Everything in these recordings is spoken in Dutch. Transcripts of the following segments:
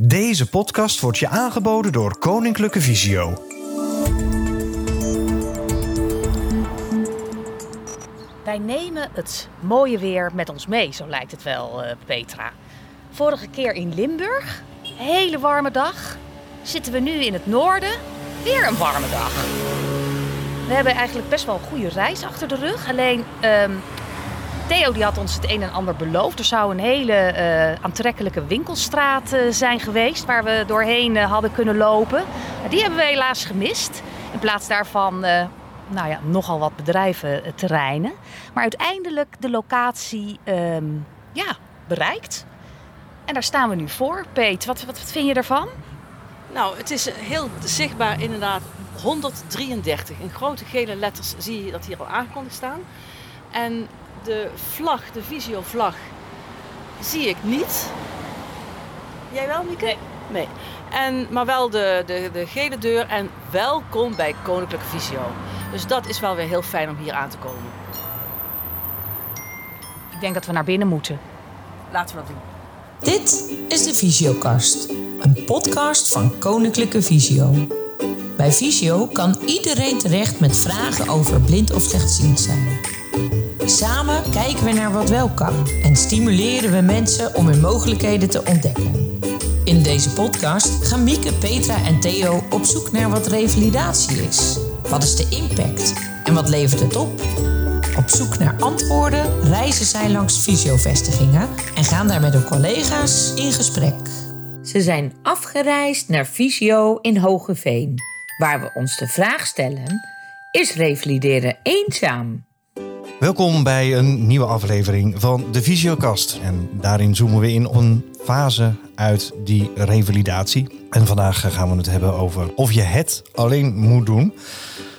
Deze podcast wordt je aangeboden door Koninklijke Visio. Wij nemen het mooie weer met ons mee, zo lijkt het wel, eh, Petra. Vorige keer in Limburg, hele warme dag. Zitten we nu in het noorden, weer een warme dag. We hebben eigenlijk best wel een goede reis achter de rug. Alleen ehm, Theo die had ons het een en ander beloofd. Er zou een hele eh, aantrekkelijke winkelstraat eh, zijn geweest waar we doorheen eh, hadden kunnen lopen. Die hebben we helaas gemist. In plaats daarvan nou ja, nogal wat bedrijventerreinen. Maar uiteindelijk de locatie ehm, ja, bereikt. En daar staan we nu voor. Peet, wat, wat, wat vind je ervan? Nou, het is heel zichtbaar inderdaad 133. In grote gele letters zie je dat hier al aangekondigd staan. En de vlag, de visio-vlag, zie ik niet. Jij wel, Mieke? Nee. Nee. En, maar wel de, de, de gele deur en welkom bij Koninklijke Visio. Dus dat is wel weer heel fijn om hier aan te komen. Ik denk dat we naar binnen moeten. Laten we dat doen. Dit is de Visiokast, een podcast van Koninklijke Visio. Bij Visio kan iedereen terecht met vragen over blind of slechtziend zijn. Samen kijken we naar wat wel kan en stimuleren we mensen om hun mogelijkheden te ontdekken. In deze podcast gaan Mieke, Petra en Theo op zoek naar wat revalidatie is. Wat is de impact en wat levert het op? Op zoek naar antwoorden reizen zij langs fysiovestigingen en gaan daar met hun collega's in gesprek. Ze zijn afgereisd naar Fysio in Hogeveen, waar we ons de vraag stellen: is revalideren eenzaam? Welkom bij een nieuwe aflevering van de Visiokast. En daarin zoomen we in op een fase uit die revalidatie. En vandaag gaan we het hebben over of je het alleen moet doen.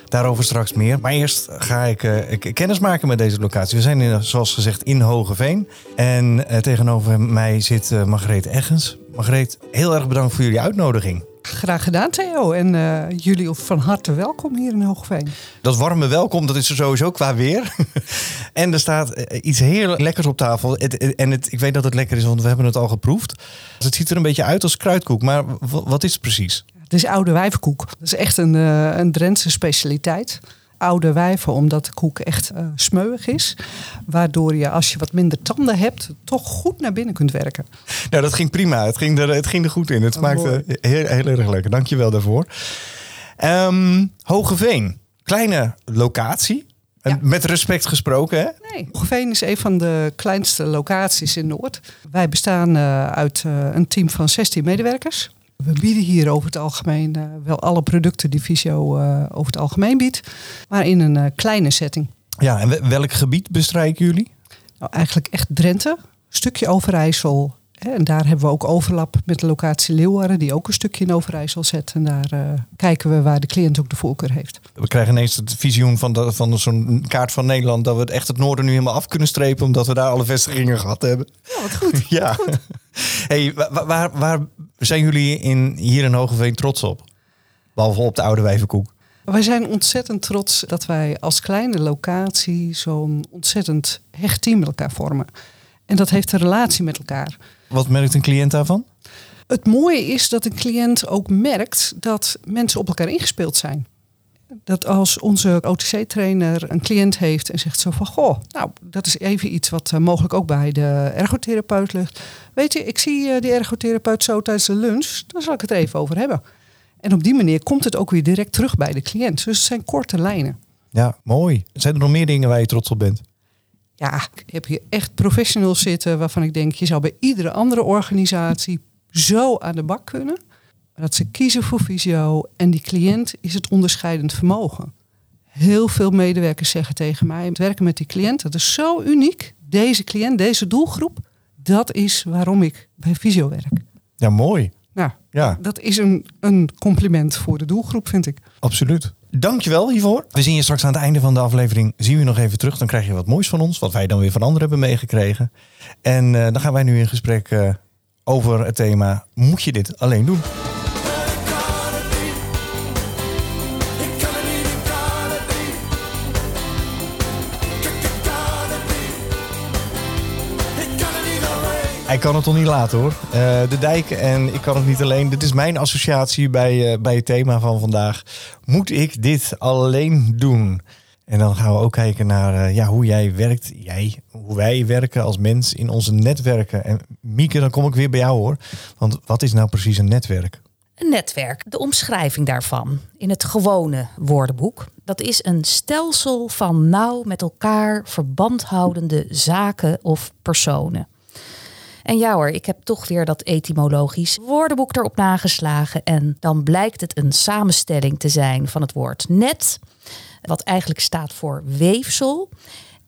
Daarover straks meer. Maar eerst ga ik, eh, ik kennis maken met deze locatie. We zijn in, zoals gezegd in Hogeveen. En eh, tegenover mij zit eh, Margreet Eggens. Margreet, heel erg bedankt voor jullie uitnodiging. Graag gedaan, Theo. En eh, jullie van harte welkom hier in Hoogveen. Dat warme welkom, dat is er sowieso qua weer. en er staat eh, iets heel lekkers op tafel. Het- het- en het, ik weet dat het lekker is, want we hebben het al geproefd. Dus het ziet er een beetje uit als kruidkoek. Maar wat is het precies? Het is oude wijvenkoek. Dat is echt een, eh, een Drentse specialiteit. Oude wijven, omdat de koek echt eh smeuig is. Waardoor je, als je wat minder tanden hebt, toch goed naar binnen kunt werken. Nou, dat ging prima. Het ging er, het ging er goed in. Het Oh, smaakte heel, heel erg lekker. Dank je wel daarvoor. Ehm Hogeveen, kleine locatie. Ja. Met respect gesproken, hè? Nee, is een van de kleinste locaties in Noord. Wij bestaan eh, uit eh, een team van 16 medewerkers. We bieden hier over het algemeen eh, wel alle producten die Visio eh, over het algemeen biedt. Maar in een eh, kleine setting. Ja, en we- welk gebied bestrijken jullie? Nou, eigenlijk echt Drenthe, stukje Overijssel. En daar hebben we ook overlap met de locatie Leeuwarden, die ook een stukje in Overijssel zet. En daar eh, kijken we waar de cliënt ook de voorkeur heeft. We krijgen ineens het visioen van, de, van zo'n kaart van Nederland... dat we echt het noorden nu helemaal af kunnen strepen... omdat we daar alle vestigingen gehad hebben. Ja, wat goed. Ja. Hey, wa- wa- waar, waar zijn jullie in, hier in Hogeveen trots op? Behalve op de oude wijvenkoek. Wij zijn ontzettend trots dat wij als kleine locatie zo'n ontzettend hecht team met elkaar vormen. En dat heeft een relatie met elkaar. Wat merkt een cliënt daarvan? Het mooie is dat een cliënt ook merkt dat mensen op elkaar ingespeeld zijn. Dat als onze OTC-trainer een cliënt heeft en zegt zo van... Goh, nou, dat is even iets wat eh, mogelijk ook bij de ergotherapeut ligt. Weet je, ik zie eh, die ergotherapeut zo tijdens de lunch. Dan zal ik het even over hebben. En op die manier komt het ook weer direct terug bij de cliënt. Dus het zijn korte lijnen. Ja, mooi. Zijn er nog meer dingen waar je trots op bent? Ja, ik heb hier echt professionals zitten waarvan ik denk... je zou bij iedere andere organisatie zo aan de bak kunnen. Dat ze kiezen voor visio en die cliënt is het onderscheidend vermogen. Heel veel medewerkers zeggen tegen mij... het werken met die cliënt, dat is zo uniek. Deze cliënt, deze doelgroep, dat is waarom ik bij visio werk. Ja, mooi. Nou, Ja, dat is een, een compliment voor de doelgroep, vind ik. absoluut. Dankjewel hiervoor. We zien je straks aan het einde van de aflevering. Zien we nog even terug. Dan krijg je wat moois van ons. Wat wij dan weer van anderen hebben meegekregen. En eh, dan gaan wij nu in gesprek eh, over het thema... Moet je dit alleen doen? Hij kan het toch niet laten hoor. Uh, de dijk en ik kan het niet alleen. Dit is mijn associatie bij, uh, bij het thema van vandaag. Moet ik dit alleen doen? En dan gaan we ook kijken naar uh, ja, hoe jij werkt. Jij, hoe wij werken als mens in onze netwerken. En Mieke, dan kom ik weer bij jou hoor. Want wat is nou precies een netwerk? Een netwerk, de omschrijving daarvan in het gewone woordenboek. Dat is een stelsel van nauw met elkaar verband houdende zaken of personen. En ja hoor, ik heb toch weer dat etymologisch woordenboek erop nageslagen. En dan blijkt het een samenstelling te zijn van het woord net, wat eigenlijk staat voor weefsel,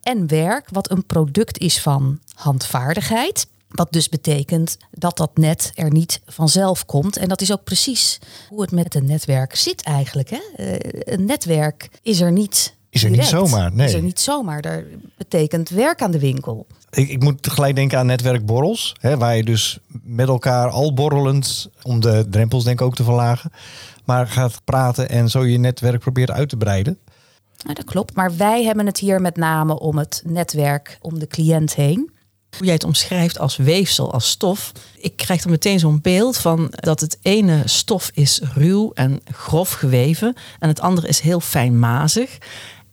en werk, wat een product is van handvaardigheid. Wat dus betekent dat dat net er niet vanzelf komt. En dat is ook precies hoe het met een netwerk zit eigenlijk. Hè? Uh, een netwerk is er niet. Is er direct. niet zomaar? Nee. Is er niet zomaar. Dat betekent werk aan de winkel. Ik, ik moet tegelijk denken aan netwerkborrels. Hè, waar je dus met elkaar al borrelend, om de drempels denk ik ook te verlagen, maar gaat praten en zo je netwerk probeert uit te breiden. Nou, dat klopt. Maar wij hebben het hier met name om het netwerk om de cliënt heen. Hoe jij het omschrijft als weefsel, als stof. Ik krijg er meteen zo'n beeld van dat het ene stof is ruw en grof geweven en het andere is heel fijnmazig.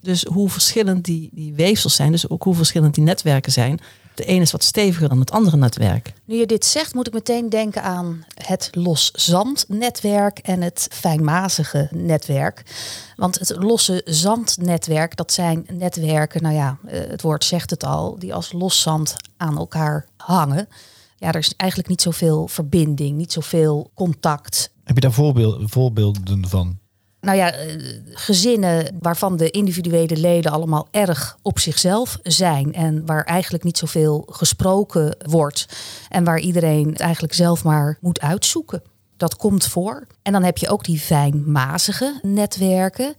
Dus hoe verschillend die, die weefsels zijn, dus ook hoe verschillend die netwerken zijn. De ene is wat steviger dan het andere netwerk. Nu je dit zegt, moet ik meteen denken aan het los zandnetwerk en het fijnmazige netwerk. Want het losse zandnetwerk, dat zijn netwerken, nou ja, eh, het woord zegt het al, die als los zand aan elkaar hangen. Ja, er is eigenlijk niet zoveel verbinding, niet zoveel contact. Heb je daar voorbeeld, voorbeelden van? Nou ja, gezinnen waarvan de individuele leden allemaal erg op zichzelf zijn en waar eigenlijk niet zoveel gesproken wordt en waar iedereen het eigenlijk zelf maar moet uitzoeken. Dat komt voor. En dan heb je ook die fijnmazige netwerken.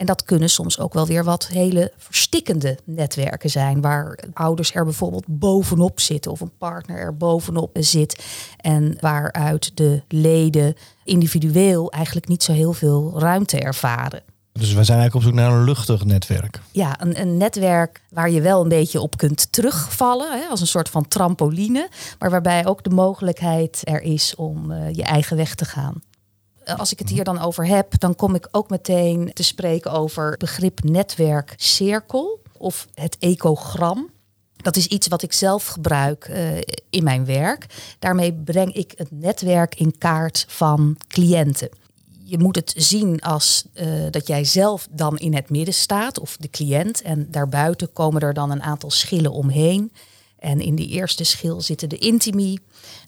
En dat kunnen soms ook wel weer wat hele verstikkende netwerken zijn, waar ouders er bijvoorbeeld bovenop zitten of een partner er bovenop zit en waaruit de leden individueel eigenlijk niet zo heel veel ruimte ervaren. Dus we zijn eigenlijk op zoek naar een luchtig netwerk. Ja, een, een netwerk waar je wel een beetje op kunt terugvallen, hè, als een soort van trampoline, maar waarbij ook de mogelijkheid er is om uh, je eigen weg te gaan als ik het hier dan over heb, dan kom ik ook meteen te spreken over begrip netwerkcirkel of het ecogram. Dat is iets wat ik zelf gebruik uh, in mijn werk. Daarmee breng ik het netwerk in kaart van cliënten. Je moet het zien als uh, dat jij zelf dan in het midden staat, of de cliënt. En daarbuiten komen er dan een aantal schillen omheen. En in die eerste schil zitten de intimie.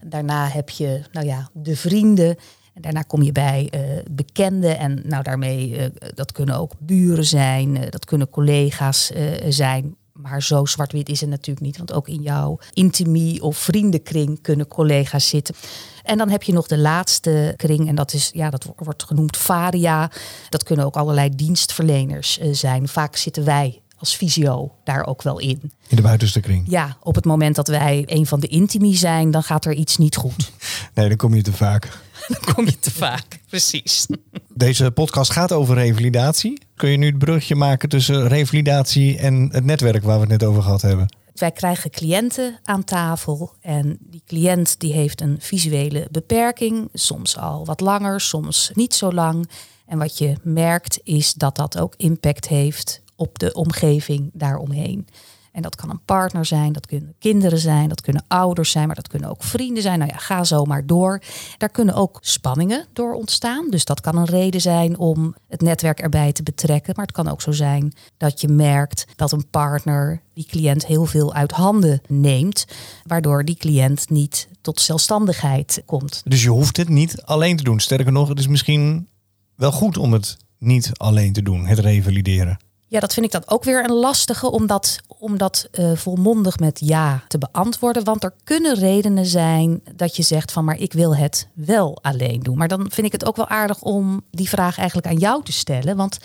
Daarna heb je nou ja, de vrienden. En daarna kom je bij uh, bekenden en nou daarmee, uh, dat kunnen ook buren zijn, uh, dat kunnen collega's zijn. Maar zo zwart-wit is het natuurlijk niet, want ook in jouw intimie of vriendenkring kunnen collega's zitten. En dan heb je nog de laatste kring en dat is, ja, dat wordt genoemd varia. Dat kunnen ook allerlei dienstverleners zijn. Vaak zitten wij als fysio daar ook wel in. In de buitenste kring? Ja, op het moment dat wij een van de intimi zijn, dan gaat er iets niet goed. nee, dan kom je te vaak. dan kom je te vaak, precies. Deze podcast gaat over revalidatie. Kun je nu het brugje maken tussen revalidatie en het netwerk waar we het net over gehad hebben? Wij krijgen cliënten aan tafel en die cliënt die heeft een visuele beperking, soms al wat langer, soms niet zo lang. En wat je merkt is dat dat ook impact heeft op de omgeving daaromheen. En dat kan een partner zijn, dat kunnen kinderen zijn, dat kunnen ouders zijn, maar dat kunnen ook vrienden zijn. Nou ja, ga zo maar door. Daar kunnen ook spanningen door ontstaan. Dus dat kan een reden zijn om het netwerk erbij te betrekken. Maar het kan ook zo zijn dat je merkt dat een partner die cliënt heel veel uit handen neemt, waardoor die cliënt niet tot zelfstandigheid komt. Dus je hoeft het niet alleen te doen. Sterker nog, het is misschien wel goed om het niet alleen te doen, het revalideren. Ja, dat vind ik dan ook weer een lastige om dat, om dat uh, volmondig met ja te beantwoorden. Want er kunnen redenen zijn dat je zegt van maar ik wil het wel alleen doen. Maar dan vind ik het ook wel aardig om die vraag eigenlijk aan jou te stellen. Want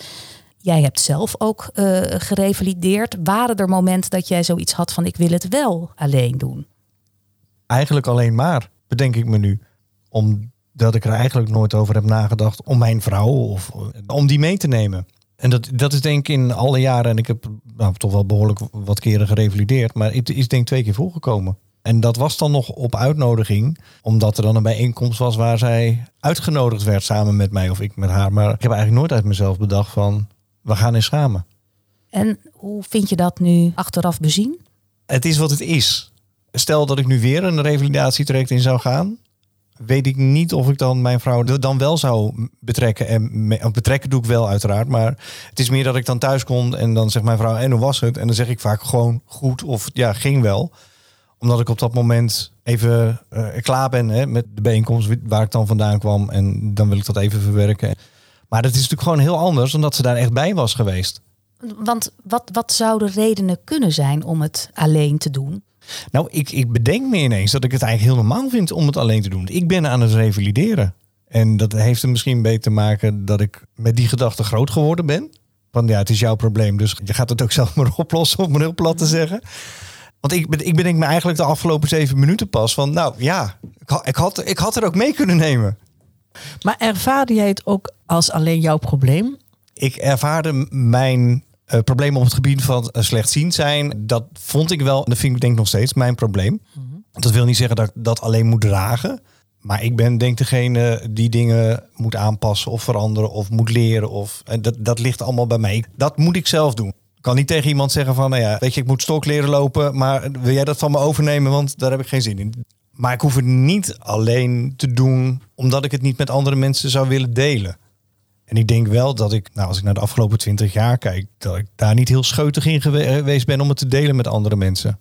jij hebt zelf ook uh, gerevalideerd. Waren er momenten dat jij zoiets had van ik wil het wel alleen doen? Eigenlijk alleen maar, bedenk ik me nu. Omdat ik er eigenlijk nooit over heb nagedacht om mijn vrouw of om die mee te nemen. En dat, dat is denk ik in alle jaren, en ik heb nou, toch wel behoorlijk wat keren gerevalideerd, maar het is denk ik twee keer voorgekomen. En dat was dan nog op uitnodiging, omdat er dan een bijeenkomst was waar zij uitgenodigd werd samen met mij of ik met haar. Maar ik heb eigenlijk nooit uit mezelf bedacht van, we gaan eens samen. En hoe vind je dat nu achteraf bezien? Het is wat het is. Stel dat ik nu weer een revalidatietraject in zou gaan, weet ik niet of ik dan mijn vrouw dan wel zou betrekken. En betrekken doe ik wel uiteraard, maar het is meer dat ik dan thuis kom en dan zegt mijn vrouw, en hoe was het? En dan zeg ik vaak gewoon goed of ja, ging wel. Omdat ik op dat moment even eh, klaar ben hè, met de bijeenkomst waar ik dan vandaan kwam. En dan wil ik dat even verwerken. Maar dat is natuurlijk gewoon heel anders dan dat ze daar echt bij was geweest. Want wat, wat zouden redenen kunnen zijn om het alleen te doen? Nou, ik, ik bedenk me ineens dat ik het eigenlijk heel normaal vind om het alleen te doen. Ik ben aan het revalideren. En dat heeft er misschien mee te maken dat ik met die gedachte groot geworden ben. Want ja, het is jouw probleem, dus je gaat het ook zelf maar oplossen, om het heel plat te zeggen. Want ik, ik bedenk me eigenlijk de afgelopen zeven minuten pas van, nou ja, ik had, ik had, ik had er ook mee kunnen nemen. Maar ervaarde jij het ook als alleen jouw probleem? Ik ervaarde mijn eh, probleem op het gebied van eh, slechtziend zijn. Dat vond ik wel, en dat vind ik denk nog steeds mijn probleem. Dat wil niet zeggen dat ik dat alleen moet dragen. Maar ik ben denk degene die dingen moet aanpassen of veranderen of moet leren. Of, en dat, dat ligt allemaal bij mij. Dat moet ik zelf doen. Ik kan niet tegen iemand zeggen van, nou ja, weet je, ik moet stok leren lopen. Maar wil jij dat van me overnemen, want daar heb ik geen zin in. Maar ik hoef het niet alleen te doen omdat ik het niet met andere mensen zou willen delen. En ik denk wel dat ik, nou, als ik naar de afgelopen twintig jaar kijk, dat ik daar niet heel scheutig in gewe- geweest ben om het te delen met andere mensen.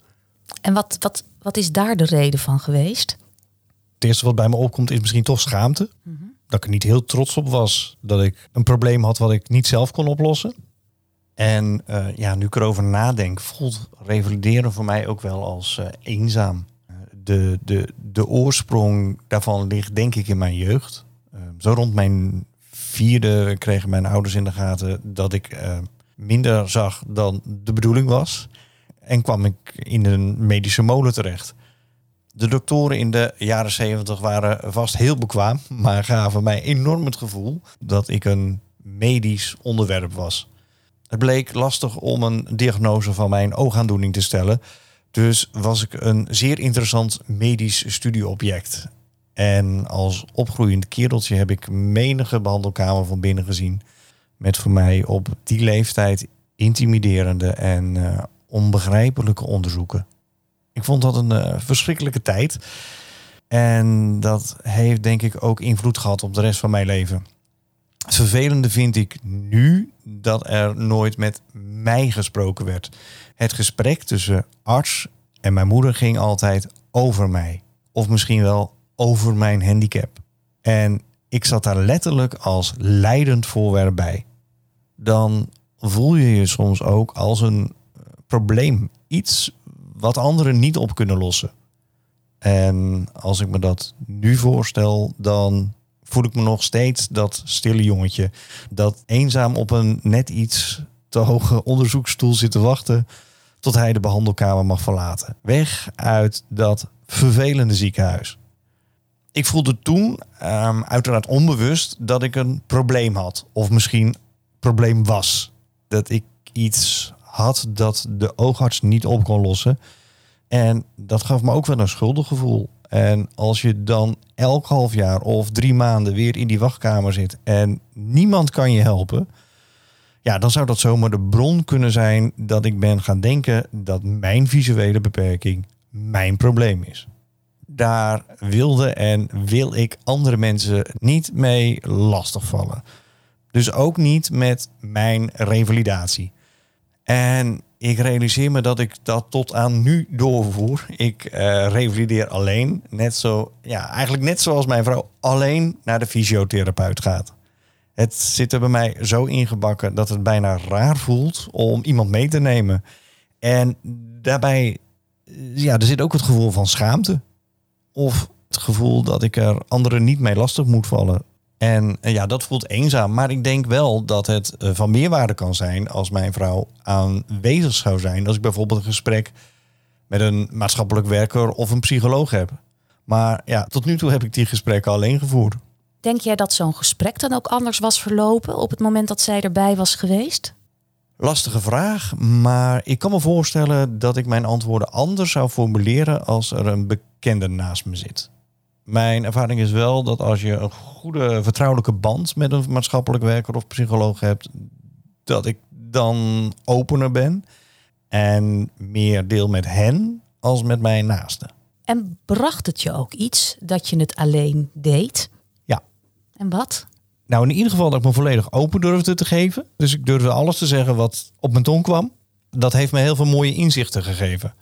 En wat, wat, wat is daar de reden van geweest? Het eerste wat bij me opkomt is misschien toch schaamte. Dat ik er niet heel trots op was dat ik een probleem had wat ik niet zelf kon oplossen. En eh, ja, nu ik erover nadenk, voelt revalideren voor mij ook wel als eh, eenzaam. Eh, de, de, de oorsprong daarvan ligt denk ik in mijn jeugd. Eh, zo rond mijn vierde kregen mijn ouders in de gaten dat ik eh, minder zag dan de bedoeling was. En kwam ik in een medische molen terecht. De doktoren in de jaren 70 waren vast heel bekwaam, maar gaven mij enorm het gevoel dat ik een medisch onderwerp was. Het bleek lastig om een diagnose van mijn oogaandoening te stellen, dus was ik een zeer interessant medisch studieobject. En als opgroeiend kereltje heb ik menige behandelkamer van binnen gezien, met voor mij op die leeftijd intimiderende en eh, onbegrijpelijke onderzoeken. Ik vond dat een eh, verschrikkelijke tijd. En dat heeft denk ik ook invloed gehad op de rest van mijn leven. Vervelende vind ik nu dat er nooit met mij gesproken werd. Het gesprek tussen arts en mijn moeder ging altijd over mij. Of misschien wel over mijn handicap. En ik zat daar letterlijk als leidend voorwerp bij. Dan voel je je soms ook als een eh, probleem. Iets wat anderen niet op kunnen lossen. En als ik me dat nu voorstel, dan voel ik me nog steeds dat stille jongetje. Dat eenzaam op een net iets te hoge onderzoeksstoel zit te wachten. tot hij de behandelkamer mag verlaten. Weg uit dat vervelende ziekenhuis. Ik voelde toen, ehm, uiteraard onbewust, dat ik een probleem had. Of misschien probleem was. Dat ik iets had dat de oogarts niet op kon lossen. En dat gaf me ook wel een schuldig gevoel. En als je dan elk half jaar of drie maanden weer in die wachtkamer zit en niemand kan je helpen, ja, dan zou dat zomaar de bron kunnen zijn dat ik ben gaan denken dat mijn visuele beperking mijn probleem is. Daar wilde en wil ik andere mensen niet mee lastigvallen. Dus ook niet met mijn revalidatie. En ik realiseer me dat ik dat tot aan nu doorvoer. Ik eh, revalideer alleen. Net zo, ja, eigenlijk net zoals mijn vrouw alleen naar de fysiotherapeut gaat. Het zit er bij mij zo ingebakken dat het bijna raar voelt om iemand mee te nemen. En daarbij, eh, ja, er zit ook het gevoel van schaamte. Of het gevoel dat ik er anderen niet mee lastig moet vallen. En ja, dat voelt eenzaam. Maar ik denk wel dat het eh, van meerwaarde kan zijn als mijn vrouw aanwezig zou zijn. Als ik bijvoorbeeld een gesprek met een maatschappelijk werker of een psycholoog heb. Maar ja, tot nu toe heb ik die gesprekken alleen gevoerd. Denk jij dat zo'n gesprek dan ook anders was verlopen op het moment dat zij erbij was geweest? Lastige vraag, maar ik kan me voorstellen dat ik mijn antwoorden anders zou formuleren als er een bekende naast me zit. Mijn ervaring is wel dat als je een goede vertrouwelijke band met een maatschappelijk werker of psycholoog hebt, dat ik dan opener ben en meer deel met hen als met mijn naasten. En bracht het je ook iets dat je het alleen deed? Ja. En wat? Nou, in ieder geval dat ik me volledig open durfde te geven. Dus ik durfde alles te zeggen wat op mijn tong kwam. Dat heeft me heel veel mooie inzichten gegeven.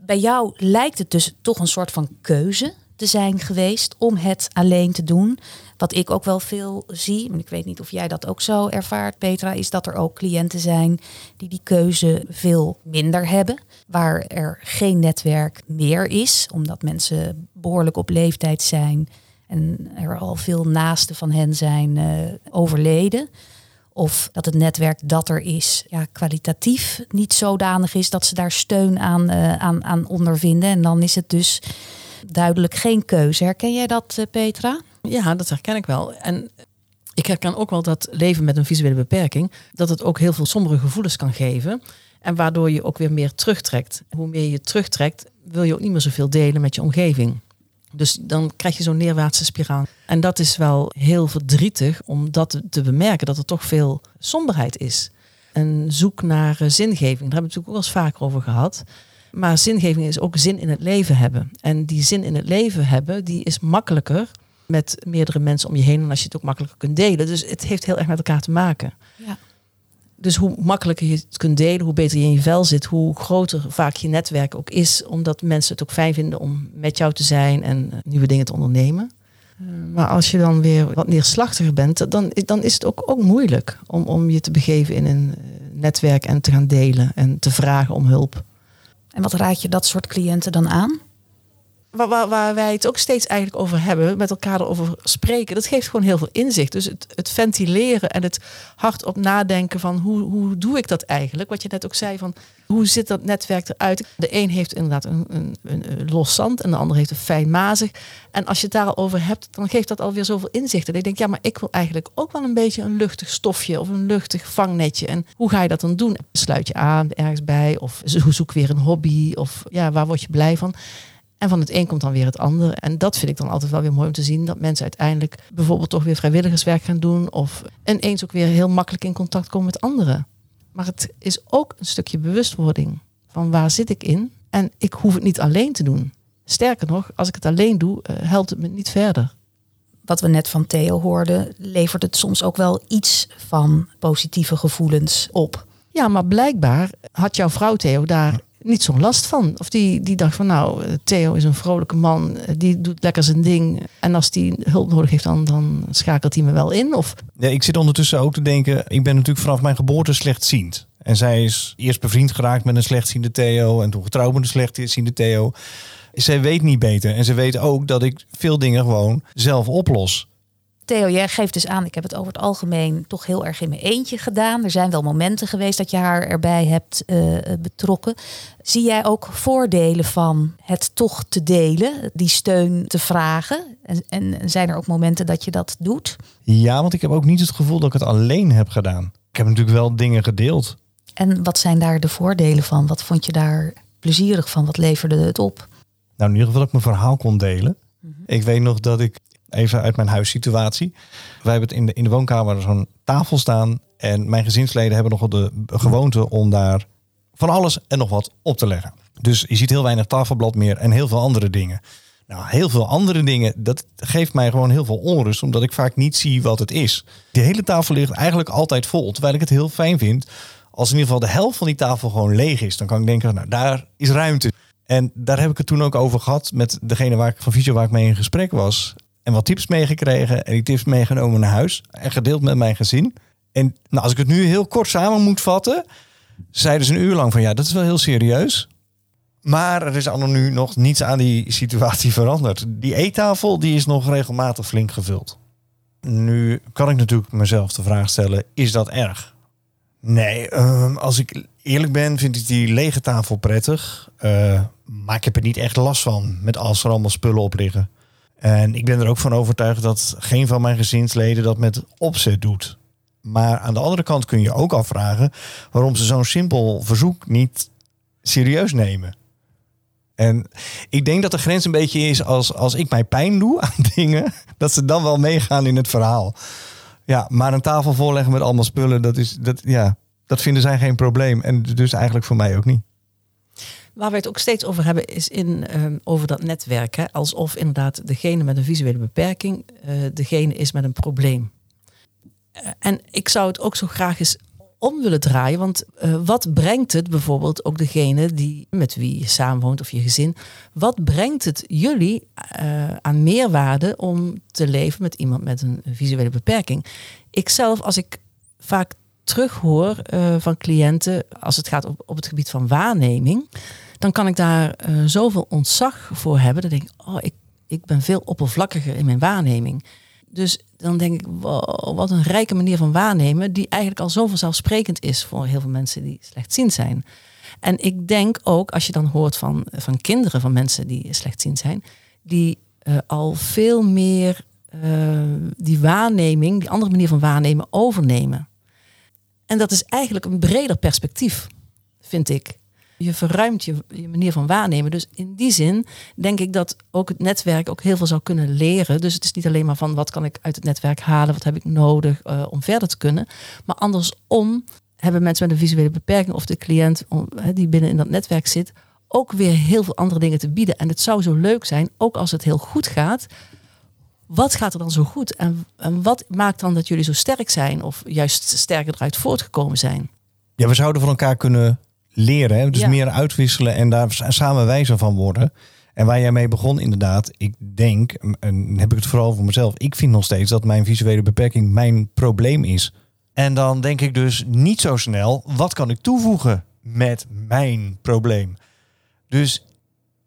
Bij jou lijkt het dus toch een soort van keuze te zijn geweest om het alleen te doen. Wat ik ook wel veel zie, en ik weet niet of jij dat ook zo ervaart, Petra, is dat er ook cliënten zijn die die keuze veel minder hebben. Waar er geen netwerk meer is, omdat mensen behoorlijk op leeftijd zijn en er al veel naasten van hen zijn uh, overleden. Of dat het netwerk dat er is, ja, kwalitatief niet zodanig is dat ze daar steun aan, uh, aan, aan ondervinden. En dan is het dus duidelijk geen keuze. Herken jij dat, uh, Petra? Ja, dat herken ik wel. En ik herken ook wel dat leven met een visuele beperking, dat het ook heel veel sombere gevoelens kan geven. En waardoor je ook weer meer terugtrekt. Hoe meer je terugtrekt, wil je ook niet meer zoveel delen met je omgeving. Dus dan krijg je zo'n neerwaartse spiraal. En dat is wel heel verdrietig om dat te bemerken, dat er toch veel somberheid is. En zoek naar eh, zingeving, daar hebben we natuurlijk ook wel eens vaker over gehad. Maar zingeving is ook zin in het leven hebben. En die zin in het leven hebben, die is makkelijker met meerdere mensen om je heen. En als je het ook makkelijker kunt delen. Dus het heeft heel erg met elkaar te maken. Ja. Dus hoe makkelijker je het kunt delen, hoe beter je in je vel zit, hoe groter vaak je netwerk ook is. Omdat mensen het ook fijn vinden om met jou te zijn en eh, nieuwe dingen te ondernemen. Eh, maar als je dan weer wat neerslachtiger bent, dan, dan is het ook, ook moeilijk om, om je te begeven in een eh, netwerk en te gaan delen en te vragen om hulp. En wat raad je dat soort cliënten dan aan? Waar, waar, waar, wij het ook steeds eigenlijk over hebben, met elkaar erover spreken, dat geeft gewoon heel veel inzicht. Dus het, het ventileren en het hardop nadenken van hoe, hoe doe ik dat eigenlijk? Wat je net ook zei van hoe zit dat netwerk eruit? De een heeft inderdaad een, een, een, los zand en de ander heeft een fijn mazig. En als je het daar al over hebt, dan geeft dat alweer zoveel inzicht. En ik denk, ja, maar ik wil eigenlijk ook wel een beetje een luchtig stofje of een luchtig vangnetje. En hoe ga je dat dan doen? Sluit je aan ergens bij of zoek weer een hobby of ja, waar word je blij van? En van het een komt dan weer het ander. En dat vind ik dan altijd wel weer mooi om te zien. Dat mensen uiteindelijk bijvoorbeeld toch weer vrijwilligerswerk gaan doen. Of ineens ook weer heel makkelijk in contact komen met anderen. Maar het is ook een stukje bewustwording. Van waar zit ik in? En ik hoef het niet alleen te doen. Sterker nog, als ik het alleen doe, uh, helpt het me niet verder. Wat we net van Theo hoorden, levert het soms ook wel iets van positieve gevoelens op. Ja, maar blijkbaar had jouw vrouw Theo daar niet zo'n last van. Of die, die dacht van nou, Theo is een vrolijke man, die doet lekker zijn ding. En als die hulp nodig heeft, dan, dan schakelt hij me wel in. Of... Ja, ik zit ondertussen ook te denken, ik ben natuurlijk vanaf mijn geboorte slechtziend. En zij is eerst bevriend geraakt met een slechtziende Theo en toen getrouwd met een slechtziende Theo. Zij weet niet beter en ze weet ook dat ik veel dingen gewoon zelf oplos. Theo, jij geeft dus aan, ik heb het over het algemeen toch heel erg in mijn eentje gedaan. Er zijn wel momenten geweest dat je haar erbij hebt uh, betrokken. Zie jij ook voordelen van het toch te delen, die steun te vragen? En, en zijn er ook momenten dat je dat doet? Ja, want ik heb ook niet het gevoel dat ik het alleen heb gedaan. Ik heb natuurlijk wel dingen gedeeld. En wat zijn daar de voordelen van? Wat vond je daar plezierig van? Wat leverde het op? Nou, in ieder geval dat ik mijn verhaal kon delen. Ik weet nog dat ik even uit mijn huissituatie. Wij hebben het in de, in de woonkamer zo'n tafel staan. En mijn gezinsleden hebben nogal de gewoonte om daar van alles en nog wat op te leggen. Dus je ziet heel weinig tafelblad meer en heel veel andere dingen. Nou, heel veel andere dingen, dat geeft mij gewoon heel veel onrust, omdat ik vaak niet zie wat het is. De hele tafel ligt eigenlijk altijd vol, terwijl ik het heel fijn vind als in ieder geval de helft van die tafel gewoon leeg is. Dan kan ik denken, nou, daar is ruimte. En daar heb ik het toen ook over gehad met degene waar ik van Visio waar ik mee in gesprek was en wat tips meegekregen en die tips meegenomen naar huis en gedeeld met mijn gezin. En nou, als ik het nu heel kort samen moet vatten, zeiden ze een uur lang van ja, dat is wel heel serieus. Maar er is al nu nog niets aan die situatie veranderd. Die eettafel die is nog regelmatig flink gevuld. Nu kan ik natuurlijk mezelf de vraag stellen, is dat erg? Nee, uh, als ik eerlijk ben, vind ik die lege tafel prettig. Uh, maar ik heb er niet echt last van met als er allemaal spullen op liggen. En ik ben er ook van overtuigd dat geen van mijn gezinsleden dat met opzet doet. Maar aan de andere kant kun je ook afvragen waarom ze zo'n simpel verzoek niet serieus nemen. En ik denk dat de grens een beetje is als, als ik mij pijn doe aan dingen, dat ze dan wel meegaan in het verhaal. Ja, maar een tafel voorleggen met allemaal spullen, dat, is, dat, ja, dat vinden zij geen probleem. En dus eigenlijk voor mij ook niet. Waar we het ook steeds over hebben, is in, ehm, over dat netwerk. Hè? Alsof inderdaad degene met een visuele beperking uh, degene is met een probleem. Uh, en ik zou het ook zo graag eens om willen draaien. Want uh, wat brengt het bijvoorbeeld ook degene die met wie je samenwoont of je gezin, wat brengt het jullie aan meerwaarde om te leven met iemand met een visuele beperking? Ikzelf, als ik vaak terughoor uh, van cliënten als het gaat op, op het gebied van waarneming, dan kan ik daar zoveel ontzag voor hebben. Ik denk, oh, ik, ik ben veel oppervlakkiger in mijn waarneming. Dus dan denk ik, wat een rijke manier van waarnemen, die eigenlijk al zo vanzelfsprekend is voor heel veel mensen die slechtziend zijn. En ik denk ook, als je dan hoort van, van kinderen van mensen die slechtziend zijn, die uh, al veel meer uh, die waarneming, die andere manier van waarnemen, overnemen. En dat is eigenlijk een breder perspectief, vind ik je verruimt je, je manier van waarnemen. Dus in die zin denk ik dat ook het netwerk ook heel veel zou kunnen leren. Dus het is niet alleen maar van wat kan ik uit het netwerk halen, wat heb ik nodig uh, om verder te kunnen. Maar andersom hebben mensen met een visuele beperking of de cliënt om, die binnen in dat netwerk zit, ook weer heel veel andere dingen te bieden. En het zou zo leuk zijn, ook als het heel goed gaat. Wat gaat er dan zo goed? En, en wat maakt dan dat jullie zo sterk zijn of juist sterker eruit voortgekomen zijn? Ja, we zouden van elkaar kunnen leren. Hè? Dus ja. meer uitwisselen en daar samen wijzer van worden. En waar jij mee begon, inderdaad, ik denk, en heb ik het vooral voor mezelf, ik vind nog steeds dat mijn visuele beperking mijn probleem is. En dan denk ik dus niet zo snel, wat kan ik toevoegen met mijn probleem? Dus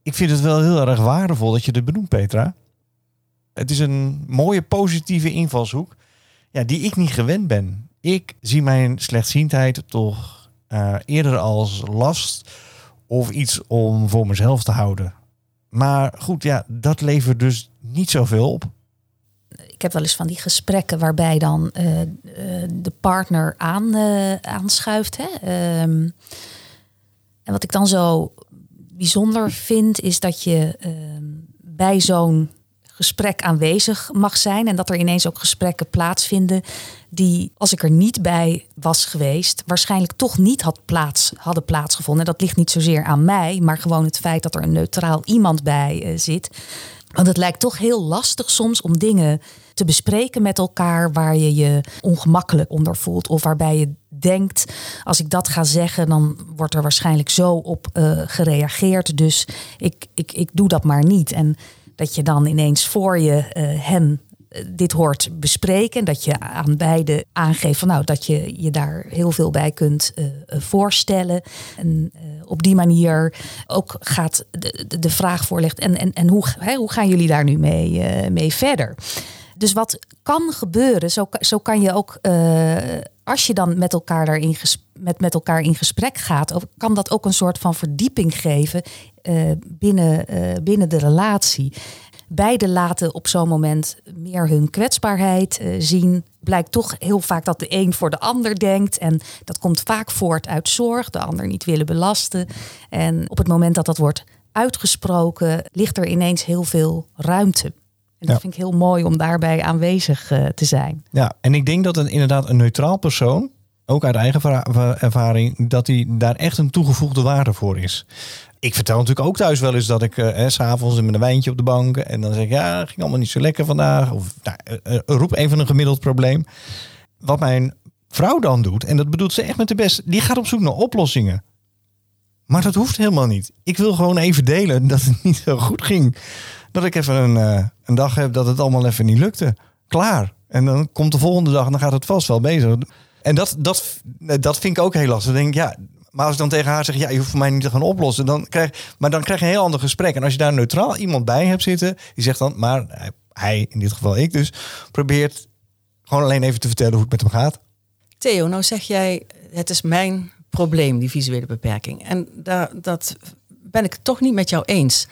ik vind het wel heel erg waardevol dat je dit benoemt, Petra. Het is een mooie positieve invalshoek ja, die ik niet gewend ben. Ik zie mijn slechtziendheid toch uh, eerder als last of iets om voor mezelf te houden. Maar goed, ja, dat levert dus niet zoveel op. Ik heb wel eens van die gesprekken waarbij dan uh, uh, de partner aan, aanschuift. Hè? Um, en wat ik dan zo bijzonder vind, is dat je ehm, bij zo'n gesprek aanwezig mag zijn. En dat er ineens ook gesprekken plaatsvinden die, als ik er niet bij was geweest, waarschijnlijk toch niet had plaats, hadden plaatsgevonden. En dat ligt niet zozeer aan mij, maar gewoon het feit dat er een neutraal iemand bij uh, zit. Want het lijkt toch heel lastig soms om dingen te bespreken met elkaar waar je je ongemakkelijk onder voelt. Of waarbij je denkt, als ik dat ga zeggen, dan wordt er waarschijnlijk zo op uh, gereageerd. Dus ik, ik, ik doe dat maar niet. En dat je dan ineens voor je uh, hen dit hoort bespreken. Dat je aan beide aangeeft van nou dat je je daar heel veel bij kunt uh, voorstellen. En op die manier ook gaat de, de, vraag voorlegt. En, en, en hoe, hè, hoe gaan jullie daar nu mee, mee verder? Dus wat kan gebeuren, zo, zo kan je ook, als je dan met elkaar, daarin met, met elkaar in gesprek gaat, kan dat ook een soort van verdieping geven binnen, binnen de relatie. Beide laten op zo'n moment meer hun kwetsbaarheid uh, zien. Blijkt toch heel vaak dat de een voor de ander denkt. En dat komt vaak voort uit zorg, de ander niet willen belasten. En op het moment dat dat wordt uitgesproken, ligt er ineens heel veel ruimte. En dat ja. vind ik heel mooi om daarbij aanwezig uh, te zijn. Ja, en ik denk dat een, inderdaad een neutraal persoon, ook uit eigen ervaring, dat hij daar echt een toegevoegde waarde voor is ik vertel natuurlijk ook thuis wel eens dat ik uh, s'avonds met een wijntje op de bank en dan zeg ik ja, ging allemaal niet zo lekker vandaag. Of nou, uh, roep even een gemiddeld probleem. Wat mijn vrouw dan doet, en dat bedoelt ze echt met de best, die gaat op zoek naar oplossingen. Maar dat hoeft helemaal niet. Ik wil gewoon even delen dat het niet zo goed ging. Dat ik even een, uh, een dag heb dat het allemaal even niet lukte. Klaar. En dan komt de volgende dag en dan gaat het vast wel bezig. En dat, dat, dat vind ik ook heel lastig. Dan denk ik, ja, maar als ik dan tegen haar zeg, ja, je hoeft voor mij niet te gaan oplossen, dan krijg, maar dan krijg je een heel ander gesprek. En als je daar neutraal iemand bij hebt zitten, die zegt dan, maar hij, in dit geval ik dus, probeert gewoon alleen even te vertellen hoe het met hem gaat. Theo, nou zeg jij, het is mijn probleem, die visuele beperking. En daar, dat ben ik toch niet met jou eens.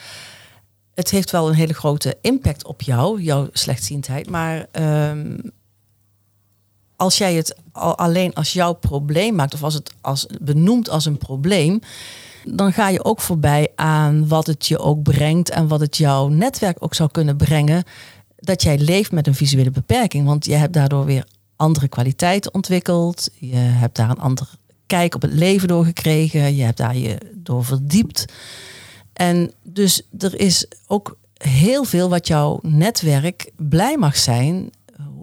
Het heeft wel een hele grote impact op jou, jouw slechtziendheid. Maar um, als jij het al alleen als jouw probleem maakt, of als het als benoemt als een probleem, dan ga je ook voorbij aan wat het je ook brengt en wat het jouw netwerk ook zou kunnen brengen. Dat jij leeft met een visuele beperking. Want je hebt daardoor weer andere kwaliteiten ontwikkeld. Je hebt daar een andere kijk op het leven door gekregen. Je hebt daar je door verdiept. En dus er is ook heel veel wat jouw netwerk blij mag zijn.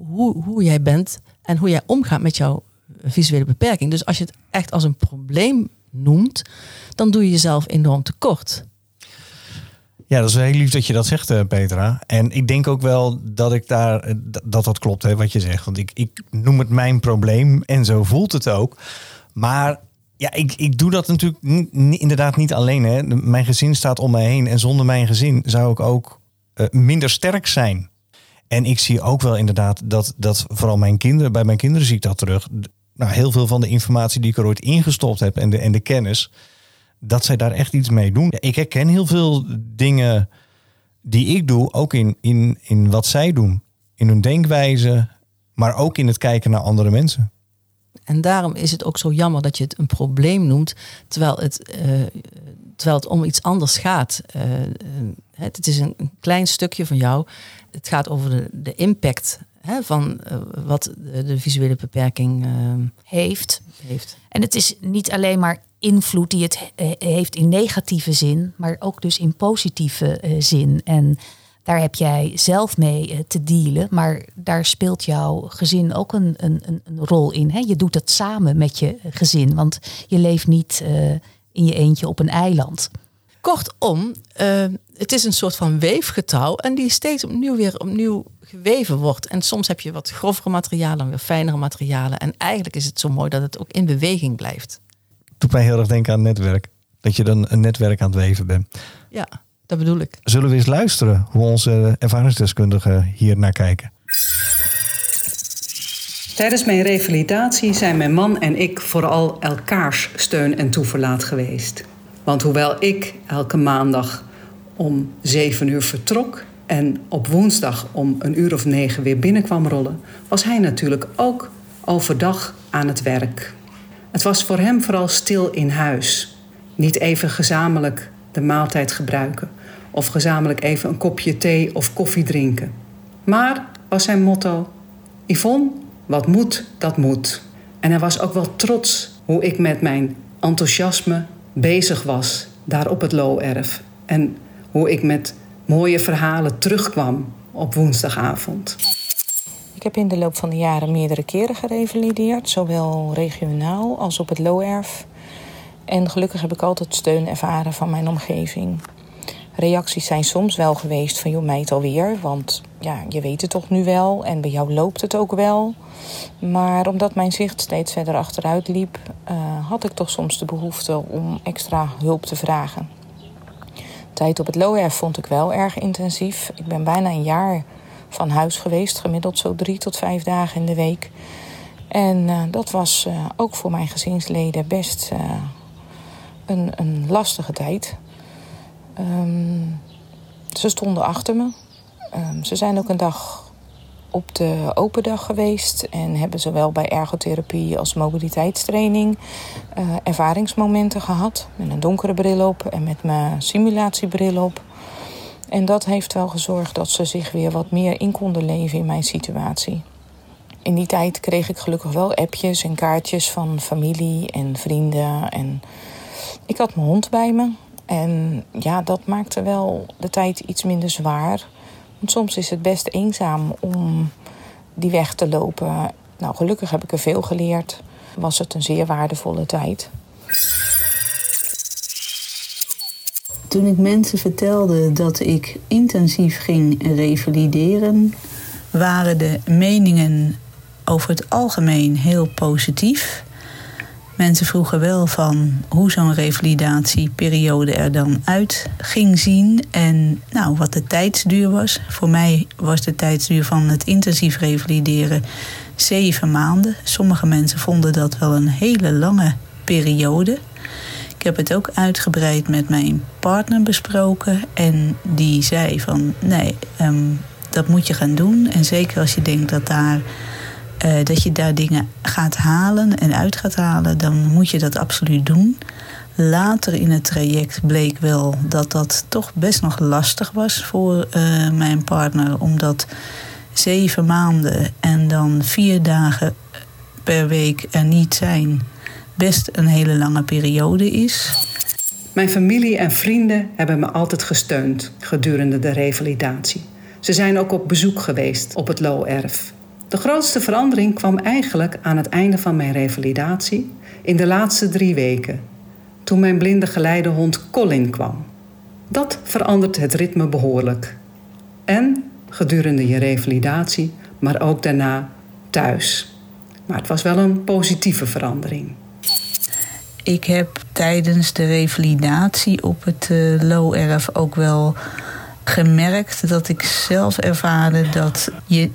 Hoe, hoe jij bent en hoe jij omgaat met jouw visuele beperking. Dus als je het echt als een probleem noemt, dan doe je jezelf enorm tekort. Ja, dat is heel lief dat je dat zegt, eh, Petra. En ik denk ook wel dat ik daar eh, dat dat klopt, hè, wat je zegt. Want ik, ik noem het mijn probleem en zo voelt het ook. Maar ja, ik, ik doe dat natuurlijk inderdaad niet alleen. Hè. Mijn gezin staat om mij heen. En zonder mijn gezin zou ik ook uh, minder sterk zijn. En ik zie ook wel inderdaad dat, dat vooral mijn kinderen, bij mijn kinderen zie ik dat terug. Nou, heel veel van de informatie die ik er ooit ingestopt heb en de, en de kennis, dat zij daar echt iets mee doen. Ik herken heel veel dingen die ik doe, ook in, in, in wat zij doen. In hun denkwijze, maar ook in het kijken naar andere mensen. En daarom is het ook zo jammer dat je het een probleem noemt, terwijl het, uh, terwijl het om iets anders gaat. Uh, het, het, is een, klein stukje van jou. Het gaat over de, de impact hè, van wat de, de, visuele beperking heeft. heeft. En het is niet alleen maar invloed die het heeft in negatieve zin, maar ook dus in positieve zin. En daar heb jij zelf mee eh, te dealen, maar daar speelt jouw gezin ook een, een, een rol in. Hè? Je doet dat samen met je gezin, want je leeft niet uh, in je eentje op een eiland. Kortom, uh, het is een soort van weefgetouw en die steeds opnieuw weer opnieuw geweven wordt. En soms heb je wat grovere materialen en weer fijnere materialen. En eigenlijk is het zo mooi dat het ook in beweging blijft. Doet mij heel erg denken aan netwerk. Dat je dan een netwerk aan het weven bent. Ja. Dat bedoel ik. Zullen we eens luisteren hoe onze ervaringsdeskundigen hier naar kijken? Tijdens mijn revalidatie zijn mijn man en ik vooral elkaars steun en toeverlaat geweest. Want hoewel ik elke maandag om zeven uur vertrok en op woensdag om een uur of negen weer binnenkwam rollen, was hij natuurlijk ook overdag aan het werk. Het was voor hem vooral stil in huis. Niet even gezamenlijk de maaltijd gebruiken, of gezamenlijk even een kopje thee of koffie drinken. Maar was zijn motto: Yvonne, wat moet, dat moet. En hij was ook wel trots hoe ik met mijn enthousiasme bezig was daar op het Low-erf. En hoe ik met mooie verhalen terugkwam op woensdagavond. Ik heb in de loop van de jaren meerdere keren gerevalideerd, zowel regionaal als op het Low-erf. En gelukkig heb ik altijd steun ervaren van mijn omgeving reacties zijn soms wel geweest van joh, meid alweer. Want ja, je weet het toch nu wel en bij jou loopt het ook wel. Maar omdat mijn zicht steeds verder achteruit liep, uh, had ik toch soms de behoefte om extra hulp te vragen. Tijd op het LOEF vond ik wel erg intensief. Ik ben bijna een jaar van huis geweest, gemiddeld zo drie tot vijf dagen in de week. En uh, dat was uh, ook voor mijn gezinsleden best een, een lastige tijd. Um, ze stonden achter me. Um, ze zijn ook een dag op de open dag geweest en hebben zowel bij ergotherapie als mobiliteitstraining uh, ervaringsmomenten gehad. Met een donkere bril op en met mijn simulatiebril op. En dat heeft wel gezorgd dat ze zich weer wat meer in konden leven in mijn situatie. In die tijd kreeg ik gelukkig wel appjes en kaartjes van familie en vrienden. En ik had mijn hond bij me. En ja, dat maakte wel de tijd iets minder zwaar. Want soms is het best eenzaam om die weg te lopen. Nou, gelukkig heb ik er veel geleerd. Was het een zeer waardevolle tijd. Toen ik mensen vertelde dat ik intensief ging revalideren, waren de meningen over het algemeen heel positief. Mensen vroegen wel van hoe zo'n revalidatieperiode er dan uit ging zien en nou, wat de tijdsduur was. Voor mij was de tijdsduur van het intensief revalideren zeven maanden. Sommige mensen vonden dat wel een hele lange periode. Ik heb het ook uitgebreid met mijn partner besproken en die zei van nee, um, dat moet je gaan doen. En zeker als je denkt dat daar eh, dat je daar dingen gaat halen en uit gaat halen, dan moet je dat absoluut doen. Later in het traject bleek wel dat dat toch best nog lastig was voor uh, mijn partner, omdat zeven maanden en dan vier dagen per week er niet zijn best een hele lange periode is. Mijn familie en vrienden hebben me altijd gesteund gedurende de revalidatie. Ze zijn ook op bezoek geweest op het Looerf. De grootste verandering kwam eigenlijk aan het einde van mijn revalidatie, in de laatste drie weken, toen mijn blinde geleidehond Colin kwam. Dat verandert het ritme behoorlijk. En gedurende je revalidatie, maar ook daarna thuis. Maar het was wel een positieve verandering. Ik heb tijdens de revalidatie op het uh, Low-erf ook wel gemerkt dat ik zelf ervaarde dat je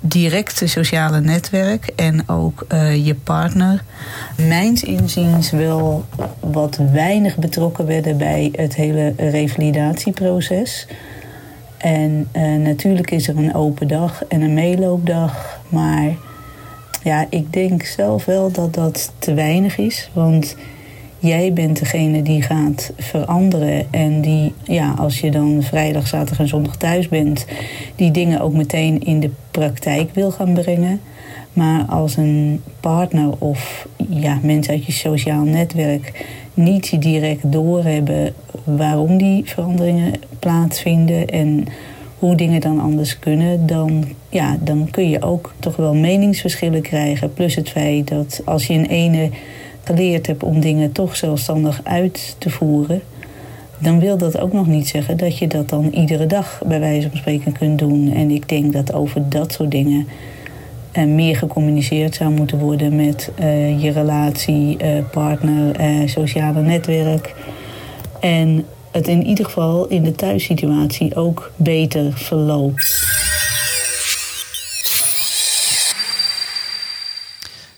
directe sociale netwerk en ook uh, je partner, mijns inziens wel wat weinig betrokken werden bij het hele revalidatieproces. En uh, natuurlijk is er een open dag en een meeloopdag, maar ja, ik denk zelf wel dat dat te weinig is. Want jij bent degene die gaat veranderen. En die, ja, als je dan vrijdag, zaterdag en zondag thuis bent, die dingen ook meteen in de praktijk wil gaan brengen. Maar als een partner of ja, mensen uit je sociaal netwerk niet direct doorhebben waarom die veranderingen plaatsvinden en hoe dingen dan anders kunnen, dan, ja, dan kun je ook toch wel meningsverschillen krijgen. Plus het feit dat als je een ene geleerd hebt om dingen toch zelfstandig uit te voeren, dan wil dat ook nog niet zeggen dat je dat dan iedere dag bij wijze van spreken kunt doen. En ik denk dat over dat soort dingen uh, meer gecommuniceerd zou moeten worden met uh, je relatie, uh, partner, sociale netwerk. En het in ieder geval in de thuissituatie ook beter verloopt.